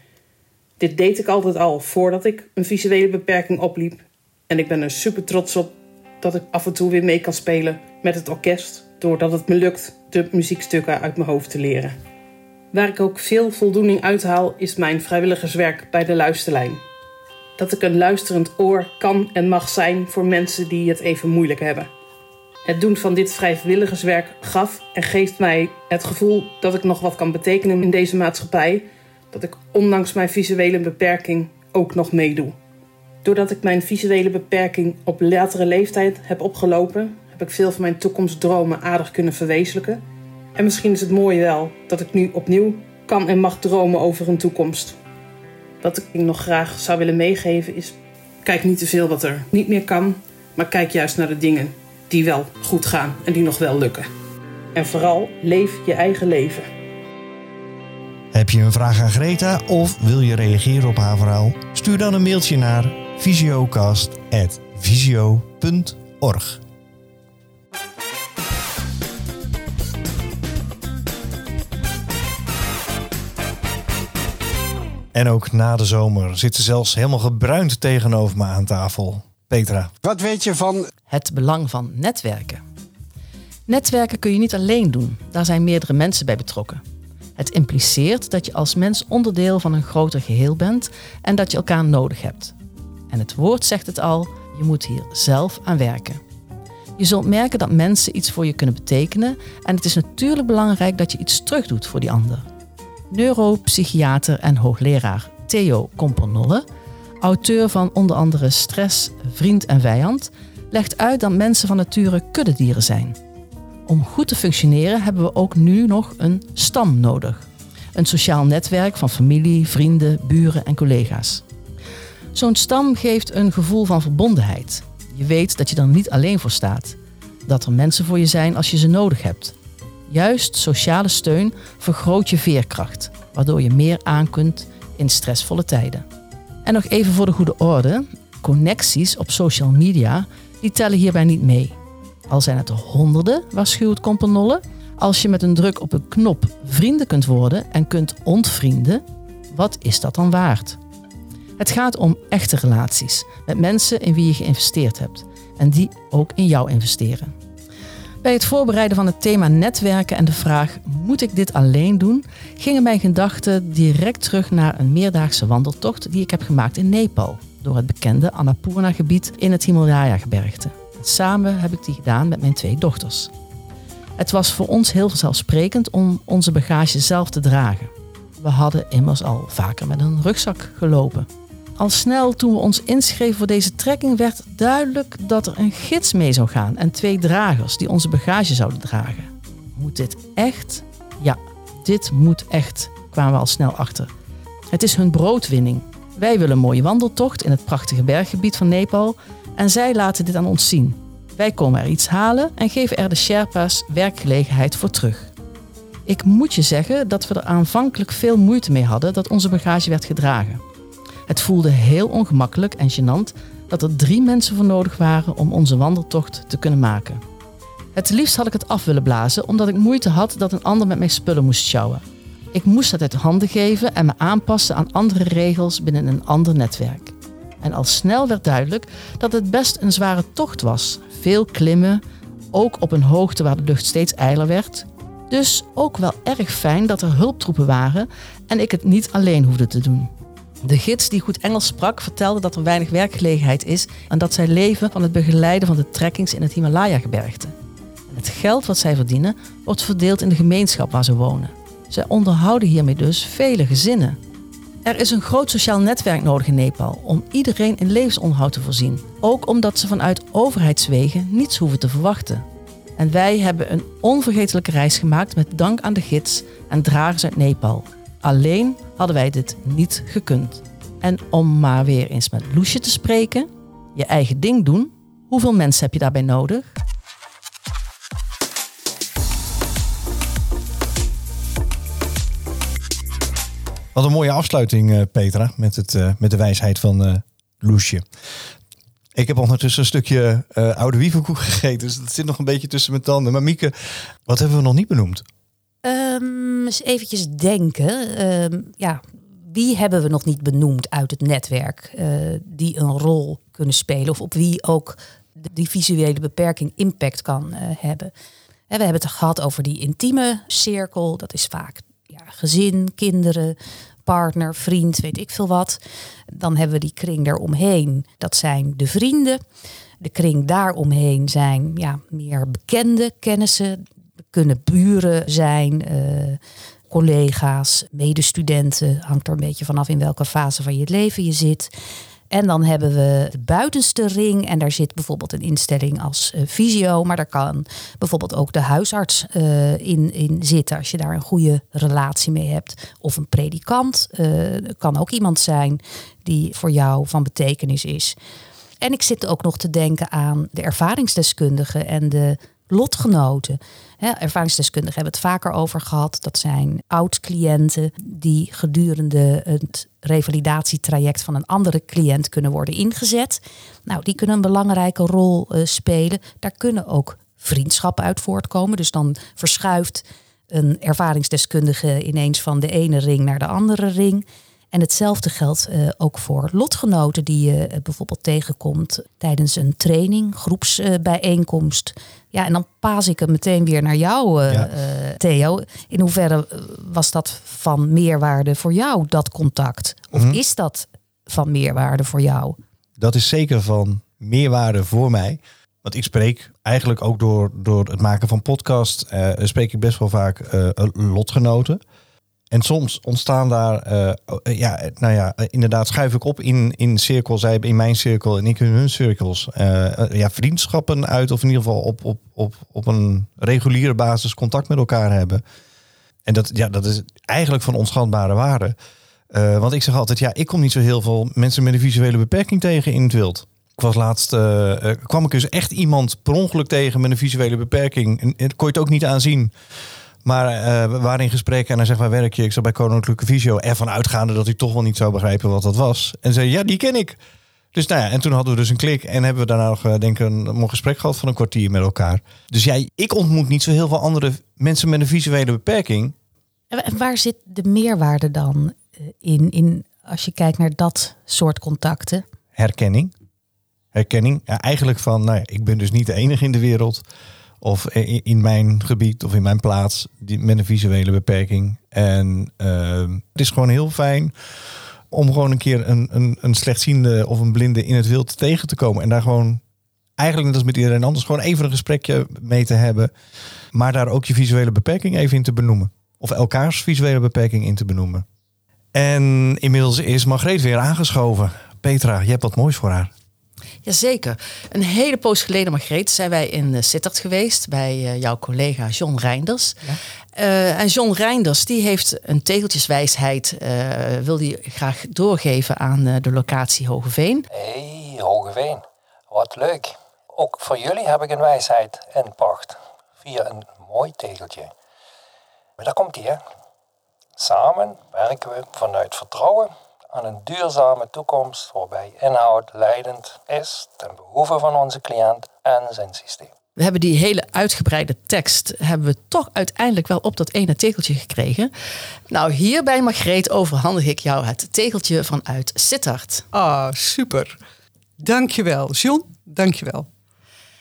Dit deed ik altijd al voordat ik een visuele beperking opliep. En ik ben er super trots op dat ik af en toe weer mee kan spelen met het orkest. Doordat het me lukt de muziekstukken uit mijn hoofd te leren. Waar ik ook veel voldoening uithaal is mijn vrijwilligerswerk bij de Luisterlijn. Dat ik een luisterend oor kan en mag zijn voor mensen die het even moeilijk hebben. Het doen van dit vrijwilligerswerk gaf en geeft mij het gevoel dat ik nog wat kan betekenen in deze maatschappij. Dat ik ondanks mijn visuele beperking ook nog meedoe. Doordat ik mijn visuele beperking op latere leeftijd heb opgelopen, heb ik veel van mijn toekomstdromen aardig kunnen verwezenlijken. En misschien is het mooi wel dat ik nu opnieuw kan en mag dromen over een toekomst. Wat ik nog graag zou willen meegeven is: kijk niet te veel wat er niet meer kan, maar kijk juist naar de dingen die wel goed gaan en die nog wel lukken. En vooral leef je eigen leven. Heb je een vraag aan Greta of wil je reageren op haar verhaal? Stuur dan een mailtje naar visiocast.visio.org. En ook na de zomer zit ze zelfs helemaal gebruind tegenover me aan tafel. Petra. Wat weet je van Het belang van netwerken. Netwerken kun je niet alleen doen. Daar zijn meerdere mensen bij betrokken. Het impliceert dat je als mens onderdeel van een groter geheel bent en dat je elkaar nodig hebt. En het woord zegt het al, je moet hier zelf aan werken. Je zult merken dat mensen iets voor je kunnen betekenen en het is natuurlijk belangrijk dat je iets terugdoet voor die ander. Neuropsychiater en hoogleraar Theo Kompernolle, auteur van onder andere Stress, Vriend en Vijand, legt uit dat mensen van nature kuddedieren zijn. Om goed te functioneren hebben we ook nu nog een stam nodig. Een sociaal netwerk van familie, vrienden, buren en collega's. Zo'n stam geeft een gevoel van verbondenheid. Je weet dat je er niet alleen voor staat. Dat er mensen voor je zijn als je ze nodig hebt. Juist sociale steun vergroot je veerkracht, waardoor je meer aan kunt in stressvolle tijden. En nog even voor de goede orde: connecties op social media die tellen hierbij niet mee. Al zijn het er honderden, waarschuwt Kompernolle. Als je met een druk op een knop vrienden kunt worden en kunt ontvrienden, wat is dat dan waard? Het gaat om echte relaties met mensen in wie je geïnvesteerd hebt en die ook in jou investeren. Bij het voorbereiden van het thema netwerken en de vraag: moet ik dit alleen doen? gingen mijn gedachten direct terug naar een meerdaagse wandeltocht die ik heb gemaakt in Nepal, door het bekende Annapurna-gebied in het Himalaya-gebergte. Samen heb ik die gedaan met mijn twee dochters. Het was voor ons heel vanzelfsprekend om onze bagage zelf te dragen. We hadden immers al vaker met een rugzak gelopen. Al snel toen we ons inschreven voor deze trekking werd duidelijk dat er een gids mee zou gaan en twee dragers die onze bagage zouden dragen. Moet dit echt? Ja, dit moet echt, kwamen we al snel achter. Het is hun broodwinning. Wij willen een mooie wandeltocht in het prachtige berggebied van Nepal en zij laten dit aan ons zien. Wij komen er iets halen en geven er de Sherpa's werkgelegenheid voor terug. Ik moet je zeggen dat we er aanvankelijk veel moeite mee hadden dat onze bagage werd gedragen. Het voelde heel ongemakkelijk en gênant dat er drie mensen voor nodig waren om onze wandeltocht te kunnen maken. Het liefst had ik het af willen blazen omdat ik moeite had dat een ander met mijn spullen moest sjouwen. Ik moest dat uit handen geven en me aanpassen aan andere regels binnen een ander netwerk. En al snel werd duidelijk dat het best een zware tocht was. Veel klimmen, ook op een hoogte waar de lucht steeds eiler werd. Dus ook wel erg fijn dat er hulptroepen waren en ik het niet alleen hoefde te doen. De gids die goed Engels sprak vertelde dat er weinig werkgelegenheid is en dat zij leven van het begeleiden van de trekkings in het Himalaya-gebergte. Het geld wat zij verdienen wordt verdeeld in de gemeenschap waar ze wonen. Zij onderhouden hiermee dus vele gezinnen. Er is een groot sociaal netwerk nodig in Nepal om iedereen in levensonderhoud te voorzien. Ook omdat ze vanuit overheidswegen niets hoeven te verwachten. En wij hebben een onvergetelijke reis gemaakt met dank aan de gids en dragers uit Nepal. Alleen hadden wij dit niet gekund. En om maar weer eens met Loesje te spreken, je eigen ding doen, hoeveel mensen heb je daarbij nodig? Wat een mooie afsluiting, eh, Petra, met, het, eh, met de wijsheid van eh Loesje. Ik heb ondertussen een stukje oude wievenkoek gegeten, dus dat zit nog een beetje tussen mijn tanden. Maar Mieke, wat hebben we nog niet benoemd? Ehm, eens eventjes denken. Ehm, ja, wie hebben we nog niet benoemd uit het netwerk eh, die een rol kunnen spelen? Of op wie ook die visuele beperking impact kan eh, hebben? We hebben het gehad over die intieme cirkel. Dat is vaak ja, gezin, kinderen, partner, vriend, weet ik veel wat. Dan hebben we die kring daaromheen. Dat zijn de vrienden. De kring daaromheen zijn ja, meer bekende kennissen. Kunnen buren zijn, eh, collega's, medestudenten. Hangt er een beetje vanaf in welke fase van je leven je zit. En dan hebben we de buitenste ring. En daar zit bijvoorbeeld een instelling als eh, visio. Maar daar kan bijvoorbeeld ook de huisarts eh, in, in zitten. Als je daar een goede relatie mee hebt. Of een predikant. Eh, kan ook iemand zijn die voor jou van betekenis is. En ik zit ook nog te denken aan de ervaringsdeskundigen en de lotgenoten. Hè, ervaringsdeskundigen hebben het vaker over gehad. Dat zijn oud-cliënten die gedurende het revalidatietraject van een andere cliënt kunnen worden ingezet. Nou, die kunnen een belangrijke rol eh, spelen. Daar kunnen ook vriendschappen uit voortkomen. Dus dan verschuift een ervaringsdeskundige ineens van de ene ring naar de andere ring. En hetzelfde geldt eh, ook voor lotgenoten die je eh, bijvoorbeeld tegenkomt tijdens een training, groepsbijeenkomst. ja, en dan paas ik hem meteen weer naar jou, eh, Ja. Theo. In hoeverre was dat van meerwaarde voor jou, dat contact? Of Mhm. is dat van meerwaarde voor jou? Dat is zeker van meerwaarde voor mij. Want ik spreek eigenlijk ook door, door het maken van podcast, spreek ik best wel vaak lotgenoten. En soms ontstaan daar, eh, ja, nou ja, inderdaad schuif ik op in, in cirkels. Zij in mijn cirkel en ik in hun cirkels. eh, eh, ja, vriendschappen uit of in ieder geval op, op, op, op een reguliere basis contact met elkaar hebben. En dat, ja, dat is eigenlijk van onschatbare waarde. Want ik zeg altijd, ja, ik kom niet zo heel veel mensen met een visuele beperking tegen in het wild. Ik was laatst, kwam ik dus echt iemand per ongeluk tegen met een visuele beperking. En, en kon je het ook niet aanzien. Maar eh, we waren in gesprek en hij zegt, waar werk je? Ik zat bij Koninklijke Visio. Ervan uitgaande dat hij toch wel niet zou begrijpen wat dat was. En zei, ja, die ken ik. Dus nou ja, en toen hadden we dus een klik. En hebben we daarna nog, eh, denk ik, een mooi gesprek gehad van een kwartier met elkaar. Dus jij, ik ontmoet niet zo heel veel andere mensen met een visuele beperking. En waar zit de meerwaarde dan eh, in, in als je kijkt naar dat soort contacten? herkenning. Herkenning. Ja, eigenlijk van, nou ja, ik ben dus niet de enige in de wereld. Of in, mijn gebied of in mijn plaats die, met een visuele beperking. En ehm, het is gewoon heel fijn om gewoon een keer een, een, een slechtziende of een blinde in het wild tegen te komen. En daar gewoon, eigenlijk net als met iedereen anders, gewoon even een gesprekje mee te hebben. Maar daar ook je visuele beperking even in te benoemen. Of elkaars visuele beperking in te benoemen. En inmiddels is Margreet weer aangeschoven. Petra, je hebt wat moois voor haar. Jazeker. Een hele poos geleden, Margreet, zijn wij in Sittard geweest bij uh, jouw collega John Reinders. Ja. Uh, en John Reinders die heeft een tegeltjeswijsheid, uh, wil die graag doorgeven aan uh, de locatie Hogeveen. Hé, hey, Hogeveen. Wat leuk. Ook voor jullie heb ik een wijsheid in pacht. Via een mooi tegeltje. Maar daar komt hij, hè. Samen werken we vanuit vertrouwen aan een duurzame toekomst waarbij inhoud leidend is ten behoeve van onze cliënt en zijn systeem. We hebben die hele uitgebreide tekst hebben we toch uiteindelijk wel op dat ene tegeltje gekregen. Nou, hierbij Margreet overhandig ik jou het tegeltje vanuit Sittard. Ah, super. Dankjewel, John. Dankjewel.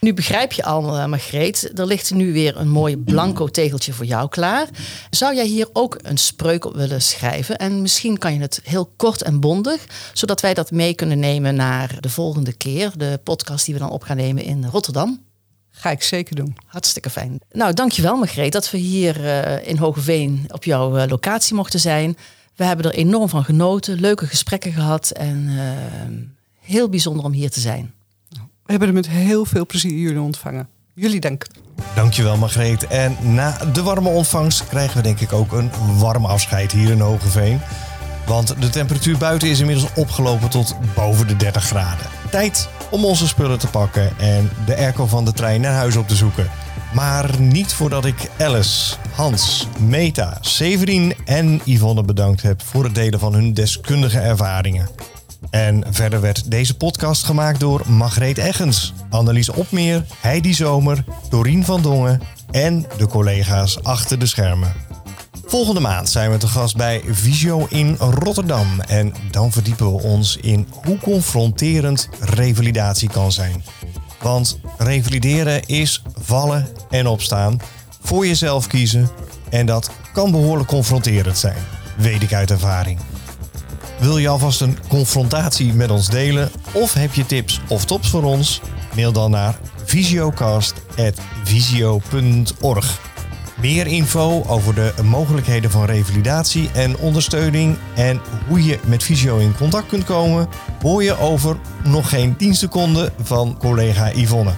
Nu begrijp je al, uh, Margreet, er ligt nu weer een mooi blanco tegeltje voor jou klaar. Zou jij hier ook een spreuk op willen schrijven? En misschien kan je het heel kort en bondig, zodat wij dat mee kunnen nemen naar de volgende keer, de podcast die we dan op gaan nemen in Rotterdam. Ga ik zeker doen. Hartstikke fijn. Nou, dankjewel Margreet dat we hier uh, in Hogeveen op jouw uh, locatie mochten zijn. We hebben er enorm van genoten, leuke gesprekken gehad en uh, heel bijzonder om hier te zijn. We hebben er met heel veel plezier jullie ontvangen. Jullie dank. Dankjewel Margreet. En na de warme ontvangst krijgen we denk ik ook een warm afscheid hier in Hogeveen. Want de temperatuur buiten is inmiddels opgelopen tot boven de 30 graden. Tijd om onze spullen te pakken en de airco van de trein naar huis op te zoeken. Maar niet voordat ik Alice, Hans, Meta, Severin en Yvonne bedankt heb voor het delen van hun deskundige ervaringen. En verder werd deze podcast gemaakt door Margreet Eggens, Annelies Opmeer, Heidi Zomer, Dorien van Dongen en de collega's achter de schermen. Volgende maand zijn we te gast bij Visio in Rotterdam. En dan verdiepen we ons in hoe confronterend revalidatie kan zijn. Want revalideren is vallen en opstaan, voor jezelf kiezen en dat kan behoorlijk confronterend zijn, weet ik uit ervaring. Wil je alvast een confrontatie met ons delen of heb je tips of tops voor ons? Mail dan naar visiocast.visio.org. Meer info over de mogelijkheden van revalidatie en ondersteuning en hoe je met Visio in contact kunt komen, hoor je over nog geen 10 seconden van collega Yvonne.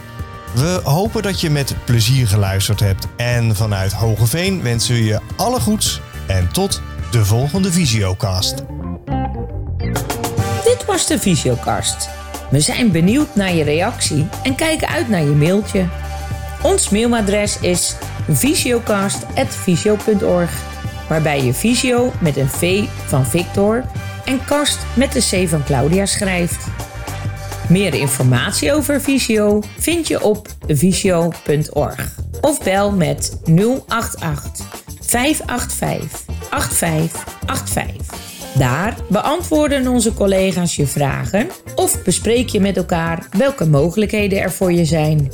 We hopen dat je met plezier geluisterd hebt en vanuit Hogeveen wensen we je alle goeds en tot de volgende Visiocast. Dit was de Visiocast. We zijn benieuwd naar je reactie en kijken uit naar je mailtje. Ons mailadres is visiocast.visio.org, waarbij je visio met een V van Victor en kast met de C van Claudia schrijft. Meer informatie over Visio vind je op visio.org of bel met 088 585 8585. Daar beantwoorden onze collega's je vragen of bespreek je met elkaar welke mogelijkheden er voor je zijn.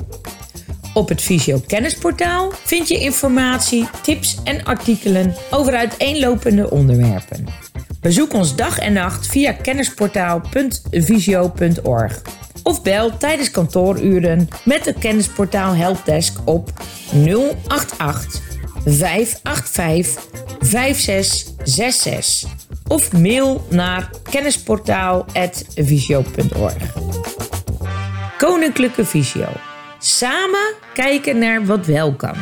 Op het Visio Kennisportaal vind je informatie, tips en artikelen over uiteenlopende onderwerpen. Bezoek ons dag en nacht via kennisportaal.visio.org of bel tijdens kantooruren met de Kennisportaal Helpdesk op 088 585 5666 of mail naar kennisportaal.visio.org. Koninklijke Visio. Samen kijken naar wat wel kan.